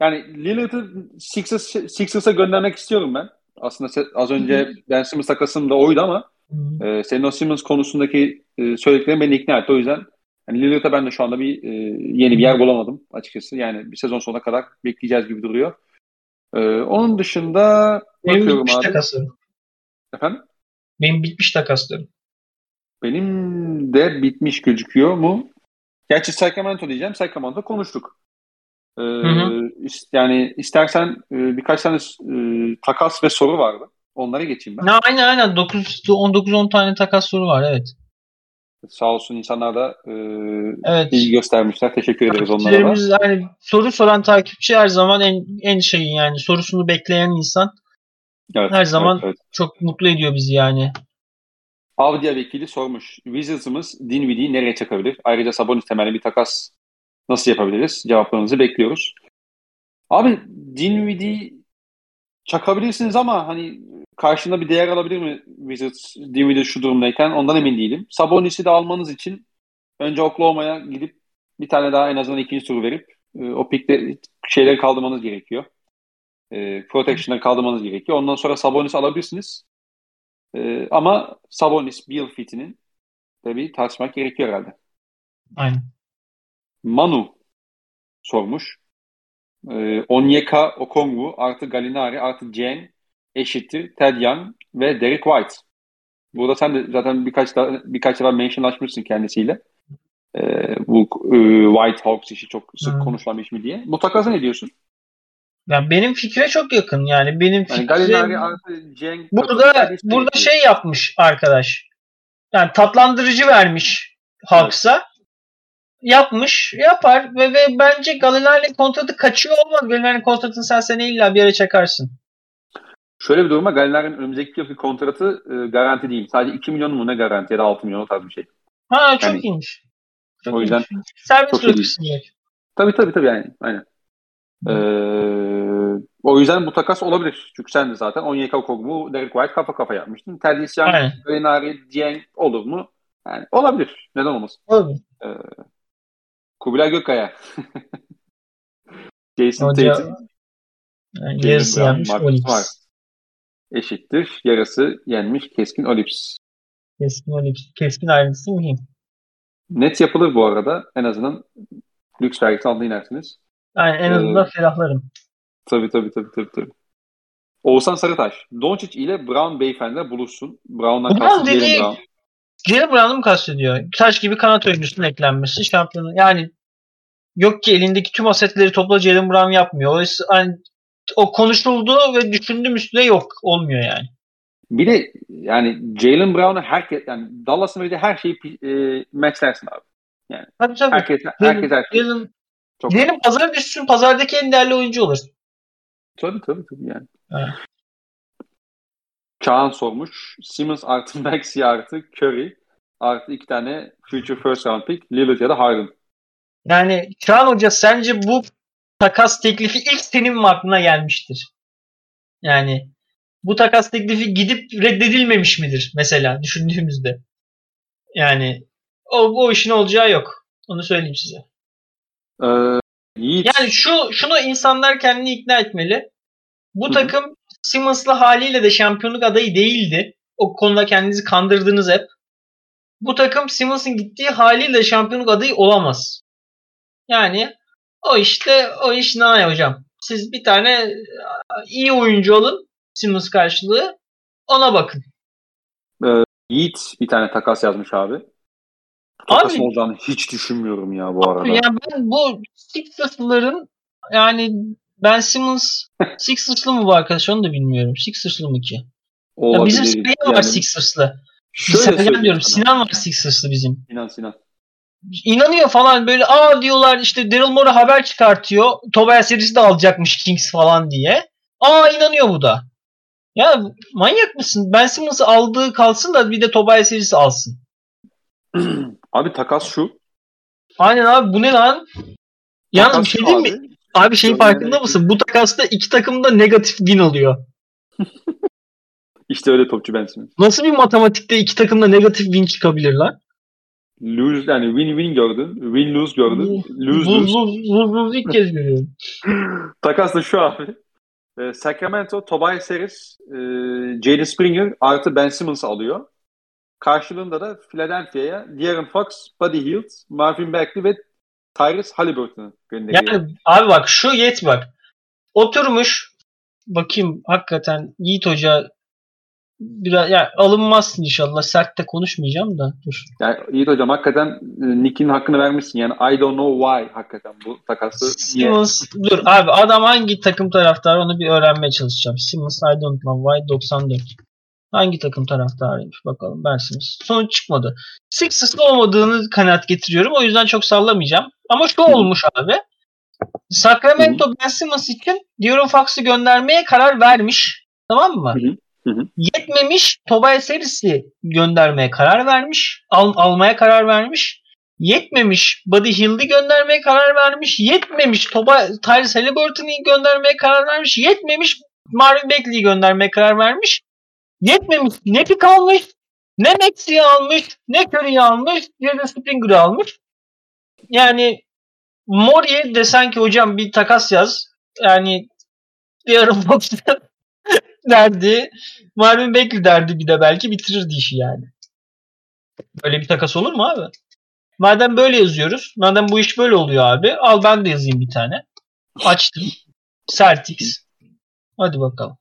yani Lillard'ı Sixers, Sixers'a göndermek istiyorum ben. Aslında az önce Ben Simmons takasım da oydu ama e, senin o Simmons konusundaki e, söylediklerin beni ikna etti. O yüzden yani Lillard'a ben de şu anda bir e, yeni bir yer bulamadım açıkçası. Yani bir sezon sonuna kadar bekleyeceğiz gibi duruyor. E, onun dışında Benim bakıyorum bitmiş abi. takaslarım. Efendim? Benim bitmiş takaslarım. Benim de bitmiş gözüküyor mu? Gerçi Sacramento diyeceğim. Sacramento konuştuk. Ee, hı hı. Yani istersen e, birkaç tane e, takas ve soru vardı. Onlara geçeyim ben. Aynen aynen. 19-10 tane takas soru var evet. Sağ olsun insanlar da e, evet. ilgi göstermişler. Teşekkür ederiz onlara da. Yani soru soran takipçi her zaman en, en şeyi yani sorusunu bekleyen insan evet, her zaman evet, evet. çok mutlu ediyor bizi yani. Avdia vekili sormuş. Wizards'ımız Dinwiddie'yi nereye çakabilir? Ayrıca Sabonis temelli bir takas nasıl yapabiliriz? Cevaplarınızı bekliyoruz. Abi Dinwiddie çakabilirsiniz ama hani karşında bir değer alabilir mi Wizards Dinwiddie şu durumdayken ondan emin değilim. Sabonis'i de almanız için önce Oklahoma'ya gidip bir tane daha en azından ikinci turu verip e, o pikte şeyleri kaldırmanız gerekiyor. E, protection'ları kaldırmanız gerekiyor. Ondan sonra Sabonis alabilirsiniz. E, ama Sabonis Bill fitinin bir tartışmak gerekiyor herhalde. Aynen. Manu sormuş. E, Onyeka Okongwu artı Galinari artı Jen eşittir Ted Young ve Derek White. Burada sen de zaten birkaç da, birkaç defa mentionlaşmışsın kendisiyle. E, bu e, White Hawks işi çok sık Hmm. konuşulan bir iş mi diye. Bu takasa ne diyorsun? Yani benim fikre çok yakın. Yani benim Yani fikrim Galinari artı Jen burada burada şey yapmış arkadaş. Yani tatlandırıcı vermiş Hawks'a. Yapmış, yapar ve, ve bence Gallinari'nin kontratı kaçıyor olmaz. Gallinari'nin kontratını sen sene illa bir yere çakarsın. Şöyle bir duruma Galinari'nin önümüzdeki yılki kontratı e, garanti değil. Sadece 2 milyon mu ne garanti ya da 6 milyon tarz bir şey. Ha çok Yani- iyiymiş. Çok o yüzden iyiymiş. İyi bırakırsın. Tabii tabii tabii yani. Aynen. Ee, o yüzden bu takas olabilir. Çünkü sen de zaten Onyeka Okongwu, Derek White kafa kafa yapmıştın. Young, Aynen. Galinari, Dieng olur mu? Yani olabilir. Neden olmasın? Olabilir. Kubilay Gökkaya. Jason Hoca Tatum. yani yarısı Brown, yenmiş Marcus Olips. Eşittir. Yarısı yenmiş Keskin Olips. Keskin Olips. Keskin ayrıntısı mühim. Net yapılır bu arada. En azından lüks vergisi altına inersiniz. Yani en Ee, azından ferahlarım. Tabii tabii tabii tabii. tabii. Oğuzhan Sarıtaş. Doncic ile Brown beyefendi buluşsun. Brown'dan Brown kastım dediği- Brown. Jalen Brown'u mu kastediyor? Taş gibi kanat oyuncusunun eklenmesi şampiyonu. Yani yok ki elindeki tüm asetleri topla Jalen Brown yapmıyor. O, yani, o konuşuldu ve düşündüm üstüne yok. Olmuyor yani. Bir de yani Jalen Brown'a herkes yani Dallas'ın verdiği her şeyi e, matchlersin abi. Tabii tabii. Herkes herkes her şeyi. Jalen, Çok Jalen pazara düşsün pazardaki en değerli oyuncu olur. Tabii tabii tabii yani. Evet. Çağan sormuş. Simmons artı Maxey artı Curry artı iki tane future first round pick Lillard ya da Harden. Yani Çağan Hoca sence bu takas teklifi ilk senin mi aklına gelmiştir? Yani bu takas teklifi gidip reddedilmemiş midir mesela düşündüğümüzde? Yani o, o işin olacağı yok. Onu söyleyeyim size. Ee, Yiğit. Yani şu şunu insanlar kendini ikna etmeli. Bu Hı hı. takım Simmons'la haliyle de şampiyonluk adayı değildi. O konuda kendinizi kandırdınız hep. Bu takım Simmons'ın gittiği haliyle şampiyonluk adayı olamaz. Yani o işte o iş ne hocam? Siz bir tane e, iyi oyuncu alın Simmons karşılığı ona bakın. Yiğit bir tane takas yazmış abi. Takas Abi- olacağını hiç düşünmüyorum ya bu arada. Yani ben bu Sixers'ların yani Ben Simmons Sixers'lı mı bu arkadaş onu da bilmiyorum. Sixers'lı mı ki? Ya bizim var Yani Sixers'lı. şöyle diyorum. sana. Sinan var Sixers'lı bizim. Sinan Sinan. İnanıyor falan böyle aa diyorlar işte Daryl Morey haber çıkartıyor. Tobias serisi de alacakmış Kings falan diye. Aa inanıyor bu da. Ya manyak mısın? Ben Simmons'ı aldığı kalsın da bir de Tobias serisi alsın. Abi takas şu. Aynen abi bu ne lan? Yalnız bir şey diyeyim mi? Abi. Şey Görmene farkında mısın? Bu takasta iki takım da negatif win alıyor. İşte öyle topçu Ben Simmons. Nasıl bir matematikte iki takım da negatif win çıkabilir lan? Lose yani win win gördün. Win lose gördün. Lose lose. bu, bu, bu ilk kez görüyorum. Takas da şu abi. Ee, Sacramento, Tobias Harris, e, Jaden Springer artı Ben Simmons alıyor. Karşılığında da Philadelphia'ya De'Aaron Fox, Buddy Hield, Marvin Bagley ve Tyrese Halliburton'u gönderiyor. Yani abi bak şu yet bak. Oturmuş bakayım hakikaten Yiğit Hoca biraz ya alınmazsın inşallah. Sert de konuşmayacağım da dur. Yani Yiğit Hocam hakikaten e, Nick'in hakkını vermişsin. Yani I don't know why hakikaten bu takası niye? Simmons dur abi adam hangi takım taraftarı onu bir öğrenmeye çalışacağım. Simmons I don't know why 94. Hangi takım taraftarıymış bakalım ben Simmons. Sonuç çıkmadı. Sixers'lı olmadığını kanaat getiriyorum. O yüzden çok sallamayacağım. Ama şu olmuş abi. Sacramento Ben Simmons için De'Aaron Fox'u göndermeye karar vermiş. Tamam mı? Hı hı. Hı hı. Yetmemiş Tobias Harris'i göndermeye karar vermiş. Al, almaya karar vermiş. Yetmemiş Buddy Hield'i göndermeye karar vermiş. Yetmemiş Toba, Tyrese Halliburton'u göndermeye karar vermiş. Yetmemiş Marvin Bagley'i göndermeye karar vermiş. Yetmemiş ne pick almış, ne Maxi'yi almış, ne Curry'i almış, ne de Springer'ı almış. Yani Mori'ye desen ki hocam bir takas yaz. Yani Aaron Fox derdi. Marvin Bagley derdi bir de belki bitirirdi işi yani. Böyle bir takas olur mu abi? Madem böyle yazıyoruz. Madem bu iş böyle oluyor abi. Al ben de yazayım bir tane. Açtım. Celtics. Hadi bakalım.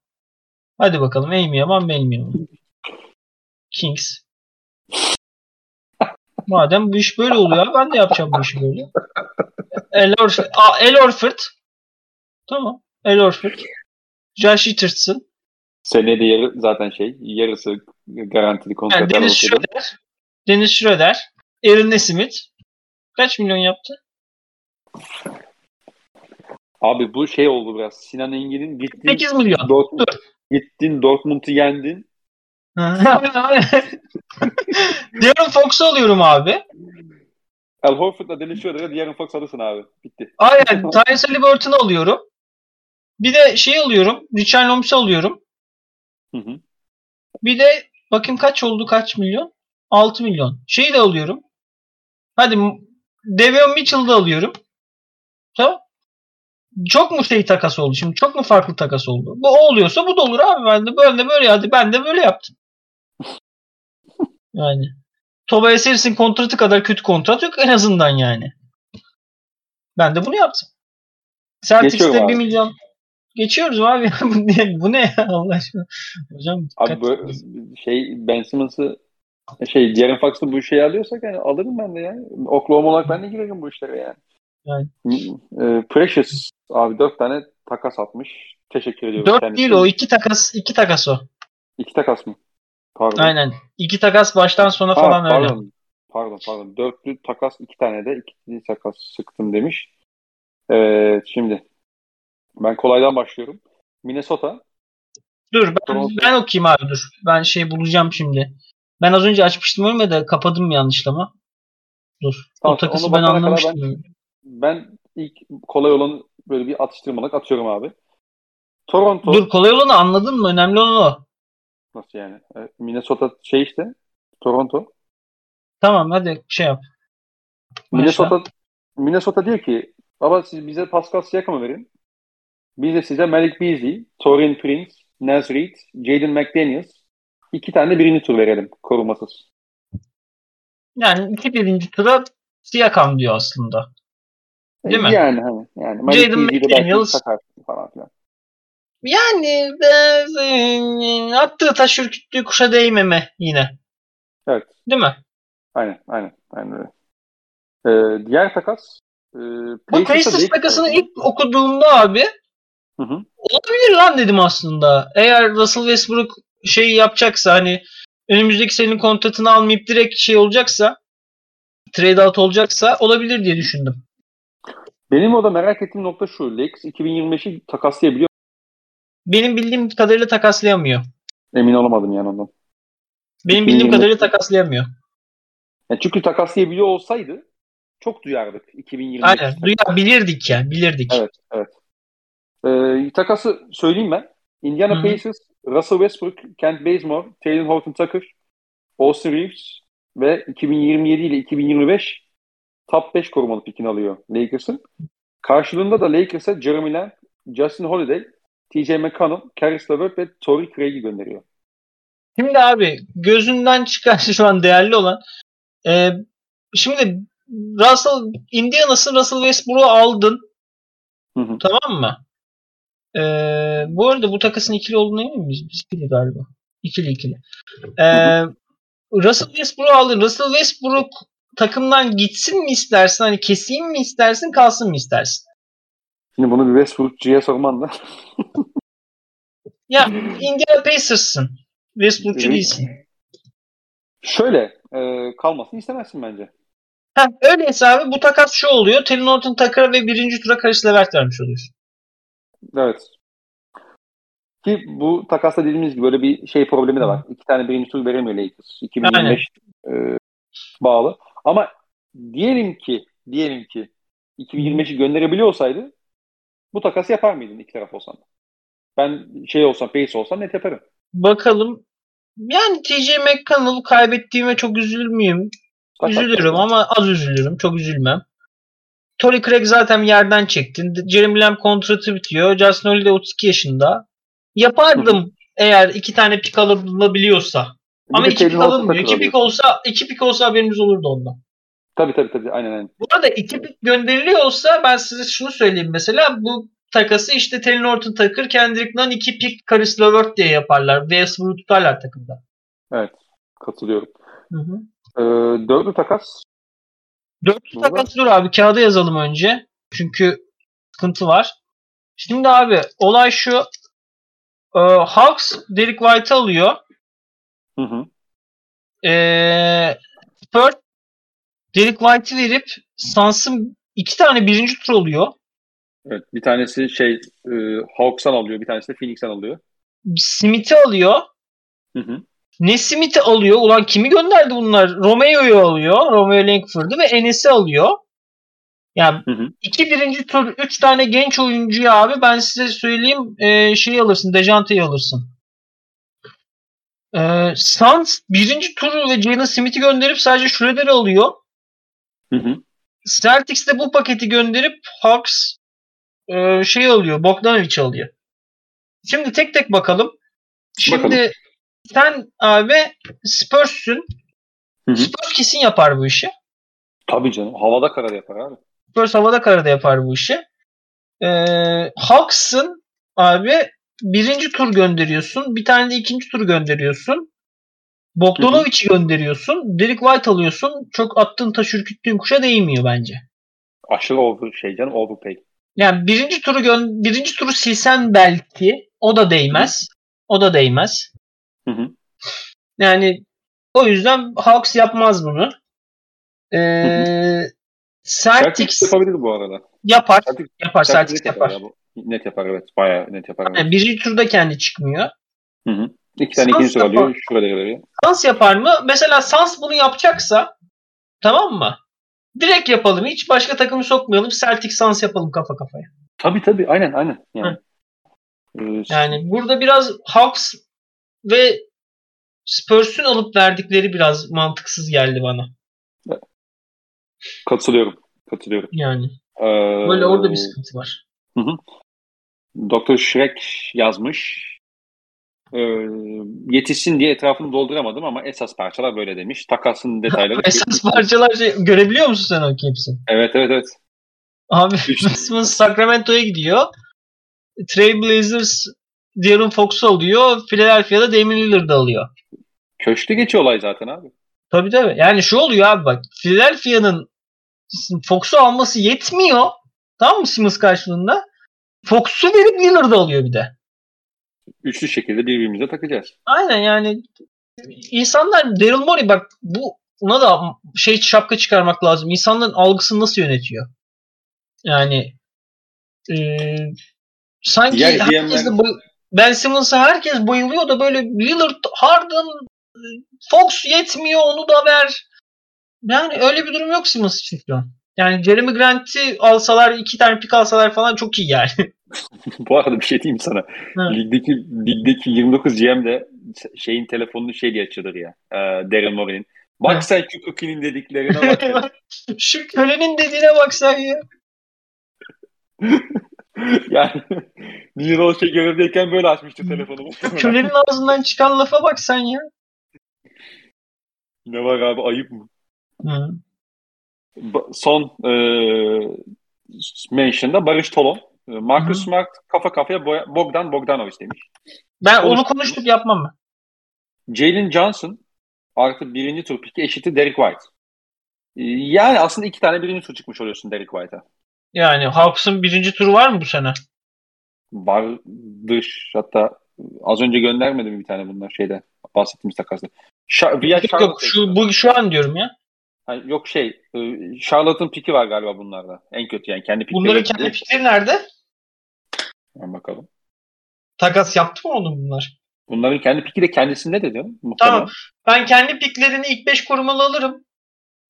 Hadi bakalım. Amy Yaman benim Yaman. Kings. Madem bu iş böyle oluyor ben de yapacağım bu işi böyle. El Orford. Aa, El Orford. Tamam. El Orford. Josh Richardson. Seneye de yarı, zaten şey yarısı garantili kontrat. Yani Dennis Schroeder. Dennis Schroeder. Aaron Nesmith. Kaç milyon yaptı? Abi bu şey oldu biraz. Sinan Engin'in gittin 8 milyon. Dortmund, gittin Dortmund'u yendin. Darren Fox'u alıyorum abi. Al Horford'la Dennis Schroeder'a Diğer Fox alırsın abi. Bitti. Aynen. Tyrese Halliburton'u alıyorum. Bir de şey alıyorum. Richard Loms'u alıyorum. Hı hı. Bir de bakayım kaç oldu kaç milyon? 6 milyon. Şeyi de alıyorum. Hadi Devion Mitchell'ı da alıyorum. Tamam. Çok mu şey takas oldu şimdi? Çok mu farklı takas oldu? Bu oluyorsa bu da olur abi. Ben de böyle böyle hadi ben de böyle yaptım. Yani. Tobias Harris'in kontratı kadar kötü kontrat yok en azından yani. Ben de bunu yaptım. Celtics'te 1 milyon Geçiyoruz abi. bu ne, ya Allah aşkına? Hocam Abi bu şey Ben Simmons'ı şey Jaren Fox'ı bu şeyi alıyorsak yani alırım ben de ya. Oklahoma olarak ben de girerim bu işlere yani. Yani. E, Precious abi dört tane takas atmış. Teşekkür ediyorum. Dört kendisine. değil o. iki takas iki takas o. İki takas mı? Pardon. Aynen. İki takas baştan sona ha, falan pardon. öyle. Pardon pardon. Dörtlü takas iki tane de iki takas sıktım demiş. Evet şimdi ben kolaydan başlıyorum. Minnesota. Dur ben, ben okuyayım abi dur. Ben şey bulacağım şimdi. Ben az önce açmıştım öyle de kapadım yanlışlama. Dur. Tamam, o takısı ben anlamıştım. Ben, ben ilk kolay olanı böyle bir atıştırmalık atıyorum abi. Toronto. Dur kolay olanı anladın mı? Önemli olan o. Nasıl yani? Minnesota şey işte. Toronto. Tamam hadi şey yap. Minnesota Minnesota diyor ki baba siz bize Pascal Siakam'ı verin. Biz de size Malik Beasley, Torian Prince, Naz Reid, Jaden McDaniels iki tane birinci tur verelim korumasız. Yani iki birinci tura Siakam diyor aslında. Değil mi? Yani hani yani Jaden McDaniels falan filan. Yani e, attığı taş ürküttüğü kuşa değmeme yine. Evet. Değil mi? Aynen aynen. aynen öyle. Ee, diğer takas e, Bu Pacers takasını ilk okuduğumda abi Hı hı. Olabilir lan dedim aslında. Eğer Russell Westbrook şey yapacaksa hani önümüzdeki senin kontratını almayıp direkt şey olacaksa trade out olacaksa olabilir diye düşündüm. Benim o da merak ettiğim nokta şu. Lakers 2025'i takaslayabiliyor Benim bildiğim kadarıyla takaslayamıyor. Emin olamadım yani ondan. Benim bildiğim kadarıyla takaslayamıyor. Yani çünkü takaslayabiliyor olsaydı çok duyardık 2025. Aynen duyabilirdik ya bilirdik. Evet evet. Ee, takası söyleyeyim ben. Indiana Hı-hı. Pacers, Russell Westbrook, Kent Bazemore, Taylor Horton Tucker, Austin Reeves ve 2027 ile 2025 top 5 korumalı pikini alıyor Lakers'ın. Karşılığında da Lakers'a Jeremy Lamb, Justin Holiday, TJ McConnell, Caris LeVert ve Torrey Craig'i gönderiyor. Şimdi abi gözünden çıkan şu an değerli olan e, şimdi Russell Indiana'sı Russell Westbrook'u aldın. Hı hı. Tamam mı? Ee, bu arada bu takasın ikili olduğunu emin miyiz? Biz ikili galiba. İkili ikili. Ee, Russell Westbrook aldın. Russell Westbrook takımdan gitsin mi istersin? Hani keseyim mi istersin? Kalsın mı istersin? Şimdi bunu bir Westbrook'cuya sorman da. ya Indiana Pacers'sın. Westbrook'cu değilsin. Şöyle e, kalmasını istemezsin bence. Ha, öyleyse abi bu takas şu oluyor. Telin Norton Tucker'a ve birinci tura Karis Levert vermiş oluyorsun. Evet. Ki bu takasla dediğimiz gibi böyle bir şey problemi de var. İki tane birinci tur veremiyor Lakers. 2025 e, bağlı. Ama diyelim ki diyelim ki 2025'i gönderebiliyor olsaydı bu takası yapar mıydın iki taraf olsan? Ben şey olsam, Pace olsam net yaparım. Bakalım. Yani TJ McConnell'ı kaybettiğime çok üzülür müyüm? Bak, üzülürüm ama az üzülürüm. Çok üzülmem. Tory Craig zaten yerden çektin. Jeremy Lamb kontratı bitiyor. Justin Holiday 32 yaşında. Yapardım Hı. eğer iki tane pik alabiliyorsa. Ama iki pik alınmıyor. İki pik olsa, iki pik olsa haberimiz olurdu ondan. Tabii tabii tabii. Aynen aynen. Bu arada iki pik gönderiliyor olsa ben size şunu söyleyeyim mesela. Bu takası işte Taylor Norton takır, Kendrick Nunn iki pik Karis LeVert diye yaparlar. Westbrook'u tutarlar takımda. Evet. Katılıyorum. Hı hı. Ee, dörtlü takas. Dörtlü Burada. takas dur abi. Kağıda yazalım önce. Çünkü sıkıntı var. Şimdi abi olay şu. Ee, Hawks Derek White alıyor. Hı hı. Ee, Spurs Derek White'ı verip Suns'ın iki tane birinci tur oluyor. Evet, bir tanesi şey e, Hawks'tan alıyor, bir tanesi de Phoenix'ten alıyor. Smith'i alıyor. Hı hı. Ne Smith'i alıyor? Ulan kimi gönderdi bunlar? Romeo'yu alıyor. Romeo Langford'u ve Enes'i alıyor. Yani hı hı. iki birinci tur, üç tane genç oyuncuyu abi ben size söyleyeyim e, şey alırsın, Dejante'yi alırsın. E, Suns birinci turu ve Jalen Smith'i gönderip sadece Schroeder'i alıyor. Hı hı. Celtics de bu paketi gönderip Hawks e, şey alıyor, Bogdanovic alıyor. Şimdi tek tek bakalım. Şimdi bakalım. sen abi Spurs'ün. Spurs kesin yapar bu işi. Tabii canım. Havada karar yapar abi. Spurs havada karada yapar bu işi. Ee, Hawks'ın abi birinci tur gönderiyorsun. Bir tane de ikinci tur gönderiyorsun. Bogdanovic'i gönderiyorsun. Derek White alıyorsun. Çok attığın taş ürküttüğün kuşa değmiyor bence. Aşırı over şey canım overpay. Yani birinci turu gö- birinci turu silsen belki o da değmez. O da değmez. Hı hı. Yani o yüzden Hawks yapmaz bunu. Ee, Celtics yapabilir bu arada. Yapar. Celtics, yapar. Celtics, Celtics yapar. yapar. Net yapar evet. Bayağı net yapar. Yani birinci turda kendi çıkmıyor. Hı hı. İki tane ikinci sıra alıyor. Şurada veriyor. Sans yapar mı? Mesela Sans bunu yapacaksa tamam mı? Direkt yapalım. Hiç başka takımı sokmayalım. Celtic Sans yapalım kafa kafaya. Tabii tabii. Aynen aynen. Yani, ee, yani burada biraz Hawks ve Spurs'un alıp verdikleri biraz mantıksız geldi bana. Katılıyorum. Katılıyorum. Yani. Ee, Böyle orada bir sıkıntı var. Hı hı. Dr. Shrek yazmış. Ee, yetişsin diye etrafını dolduramadım ama esas parçalar böyle demiş. Takasın detayları. esas parçalar şey, görebiliyor musun sen o hepsini? Evet evet evet. Abi Simmons Sacramento'ya gidiyor. Trailblazers De'Aaron Fox'u alıyor. Philadelphia'da Damian Lillard'ı alıyor. Köşkte geçiyor olay zaten abi. Tabii tabii. Yani şu oluyor abi bak. Philadelphia'nın Fox'u alması yetmiyor. Tamam mı Simmons karşılığında? Fox'u verip Lillard'ı alıyor bir de. Üçlü şekilde birbirimize takacağız. Aynen yani insanlar Daryl Morey bak bu buna da şey şapka çıkarmak lazım. İnsanların algısını nasıl yönetiyor? Yani e, sanki Diğer herkes de Ben Simmons'a herkes bayılıyor da böyle Lillard, Harden, Fox yetmiyor onu da ver. Yani öyle bir durum yok Simmons için şu an. Yani Jeremy Grant'i alsalar iki tane pik alsalar falan çok iyi yani. Bu arada bir şey diyeyim sana. Hı. Ligdeki, ligdeki 29 GM de şeyin telefonunu şey diye açılır ya. E, Daryl Morey'nin. Bak sen Kukuki'nin dediklerine bak. Şu kölenin dediğine bak sen ya. yani New York'a görevdeyken böyle açmıştı telefonu. Kölenin ağzından çıkan lafa bak sen ya. Ne var abi ayıp mı? Hı. Son e, mention'da Barış Tolon. E, Marcus Hı-hı. Smart kafa kafaya Bogdan Bogdanovic demiş. Ben Konuş- onu konuştuk yapmam ben. Jalen Johnson artı birinci tur piki eşiti Derek White. E, yani aslında iki tane birinci tur çıkmış oluyorsun Derek White'a. Yani Hawks'ın birinci turu var mı bu sene? Vardır. Hatta az önce göndermedim bir tane bunlar şeyde bahsettiğimiz takasda. Şa- yok, yok şu, bu, şu an diyorum ya. Yani yok şey e, Charlotte'ın piki var galiba bunlarda. En kötü yani kendi pikleri. Bunların kendi pikleri nerede? Ben bakalım. takas yaptı mı onun bunlar? Bunların kendi piki de kendisinde de diyor. Tamam. Ben kendi piklerini ilk 5 korumalı alırım.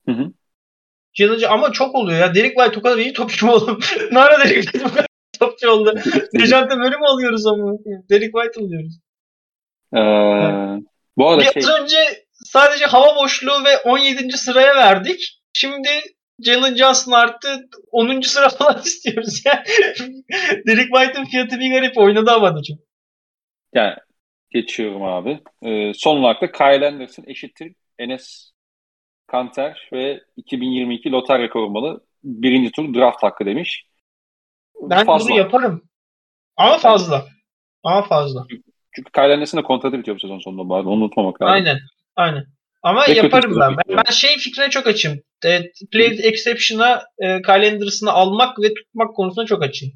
Hı hı. Challenger ama çok oluyor ya. Derek White o kadar iyi topçu mu oğlum? Nerede Derek White bu kadar topçu oldu? Dejante böyle mi alıyoruz ama? Derek White alıyoruz. Ee, bu arada Biraz şey, önce sadece hava boşluğu ve 17. sıraya verdik. Şimdi Jalen Johnson arttı. 10. sıra falan istiyoruz ya. Derek White'ın fiyatı bir garip oynadı ama da çok. yani geçiyorum abi. Ee, son olarak da Kyle Anderson eşittir Enes Kanter ve 2022 lotarya korumalı birinci tur draft hakkı demiş. Ben Fazla. bunu yaparım. Ama fazla. Ama fazla. Çünkü Kyle Anderson'ın kontratı bitiyor bu sezon sonunda arada. Onu unutmamak lazım. Aynen. Aynen. Ama Ne yaparım ben. ben. Ben şey fikrine çok açım. E, play exception'a e, Calendars'ını almak ve tutmak konusunda çok açım.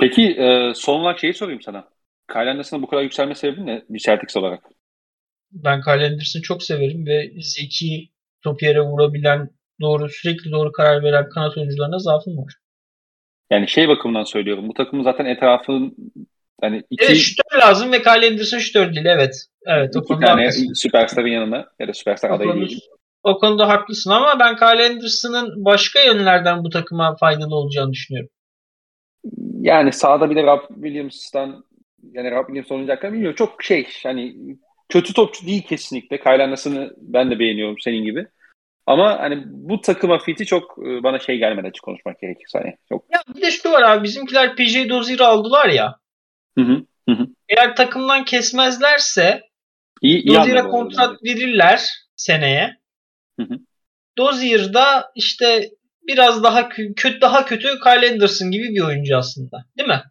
Peki e, son olarak şeyi sorayım sana. Kyle Anderson'ın bu kadar yükselme sebebi ne bir Celtics olarak? Ben Calendars'ını çok severim ve zeki top yere vurabilen, doğru sürekli doğru karar veren kanat oyuncularına zaafım var. Yani şey bakımından söylüyorum. Bu takımın zaten etrafının hani iki, Evet şütör lazım ve Kyle Anderson şütör değil. Evet. Evet o konuda tane haklısın. süperstarın yanına ya da süperstar adayı diyelim. o konuda haklısın ama ben Kyle Anderson'ın başka yönlerden bu takıma faydalı olacağını düşünüyorum. Yani sağda bir de Rob Williams'tan yani Rob Williams oynayacakken bilmiyorum. Çok şey hani kötü topçu değil kesinlikle. Kyle Anderson'ı ben de beğeniyorum senin gibi. Ama hani bu takıma fiti çok e, bana şey gelmedi açık konuşmak gerekirse. Hani çok Ya bir de şu var abi bizimkiler PJ Dozier'i aldılar ya. Hı hı. Eğer takımdan kesmezlerse Dozier'e kontrat verirler seneye. Hı hı. Dozier da işte biraz daha kö- kötü daha kötü Kyle Anderson gibi bir oyuncu aslında. Değil mi?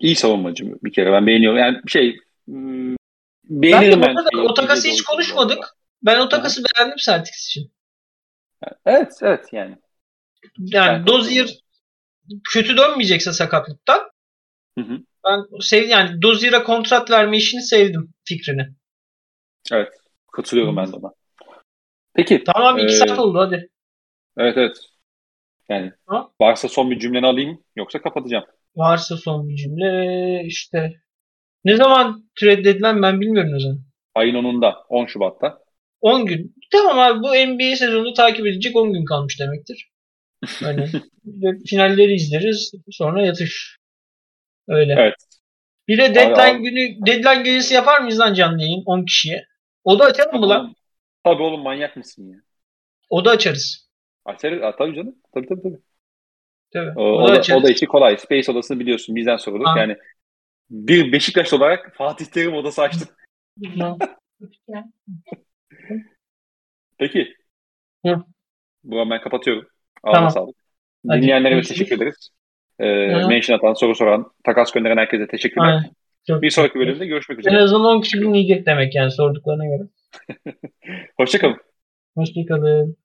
İyi savunmacı bir kere ben beğeniyorum. Yani şey Ben de beğenirim ben. şeyi, o takası hiç konuşmadık. bu arada. Ben o takası beğendim Celtics için. Evet evet yani. Yani Ben Dozier kötü dönmeyecekse sakatlıktan Hı hı. Ben sev yani Dozier'e kontrat verme işini sevdim fikrini. Evet. Katılıyorum ben de ona. Peki. Tamam iki Ee, saat oldu hadi. Evet evet. Yani Ha? varsa son bir cümleni alayım yoksa kapatacağım. Varsa son bir cümle işte. Ne zaman trade edilen ben bilmiyorum ne zaman. Ayın 10'unda 10 Şubat'ta. 10 gün. Tamam abi bu NBA sezonunu takip edecek 10 gün kalmış demektir. Hani finalleri izleriz sonra yatış. Öyle. Evet. Bir de deadline abi. günü deadline gecesi yapar mıyız lan canlı yayın 10 kişiye? O da açalım mı lan? Tabii oğlum manyak mısın ya? O da açarız. Açarız. Aa, tabii canım. Tabii tabii tabii. Tabii. O, O, da açarız. o da işi kolay. Space odasını biliyorsun. Bizden sorulur. Ha. Yani bir Beşiktaş olarak Fatih Terim odası açtım. Peki. Hı. Buradan ben kapatıyorum. Ağzına Tamam. sağlık. Dinleyenlere teşekkür ederiz. Hı. mention atan, soru soran, takas gönderen herkese teşekkürler. Aynen. Çok Bir sonraki bölümde görüşmek En üzere. azından 10 kişi dinleyecek demek yani sorduklarına göre. Hoşçakalın. Hoşçakalın.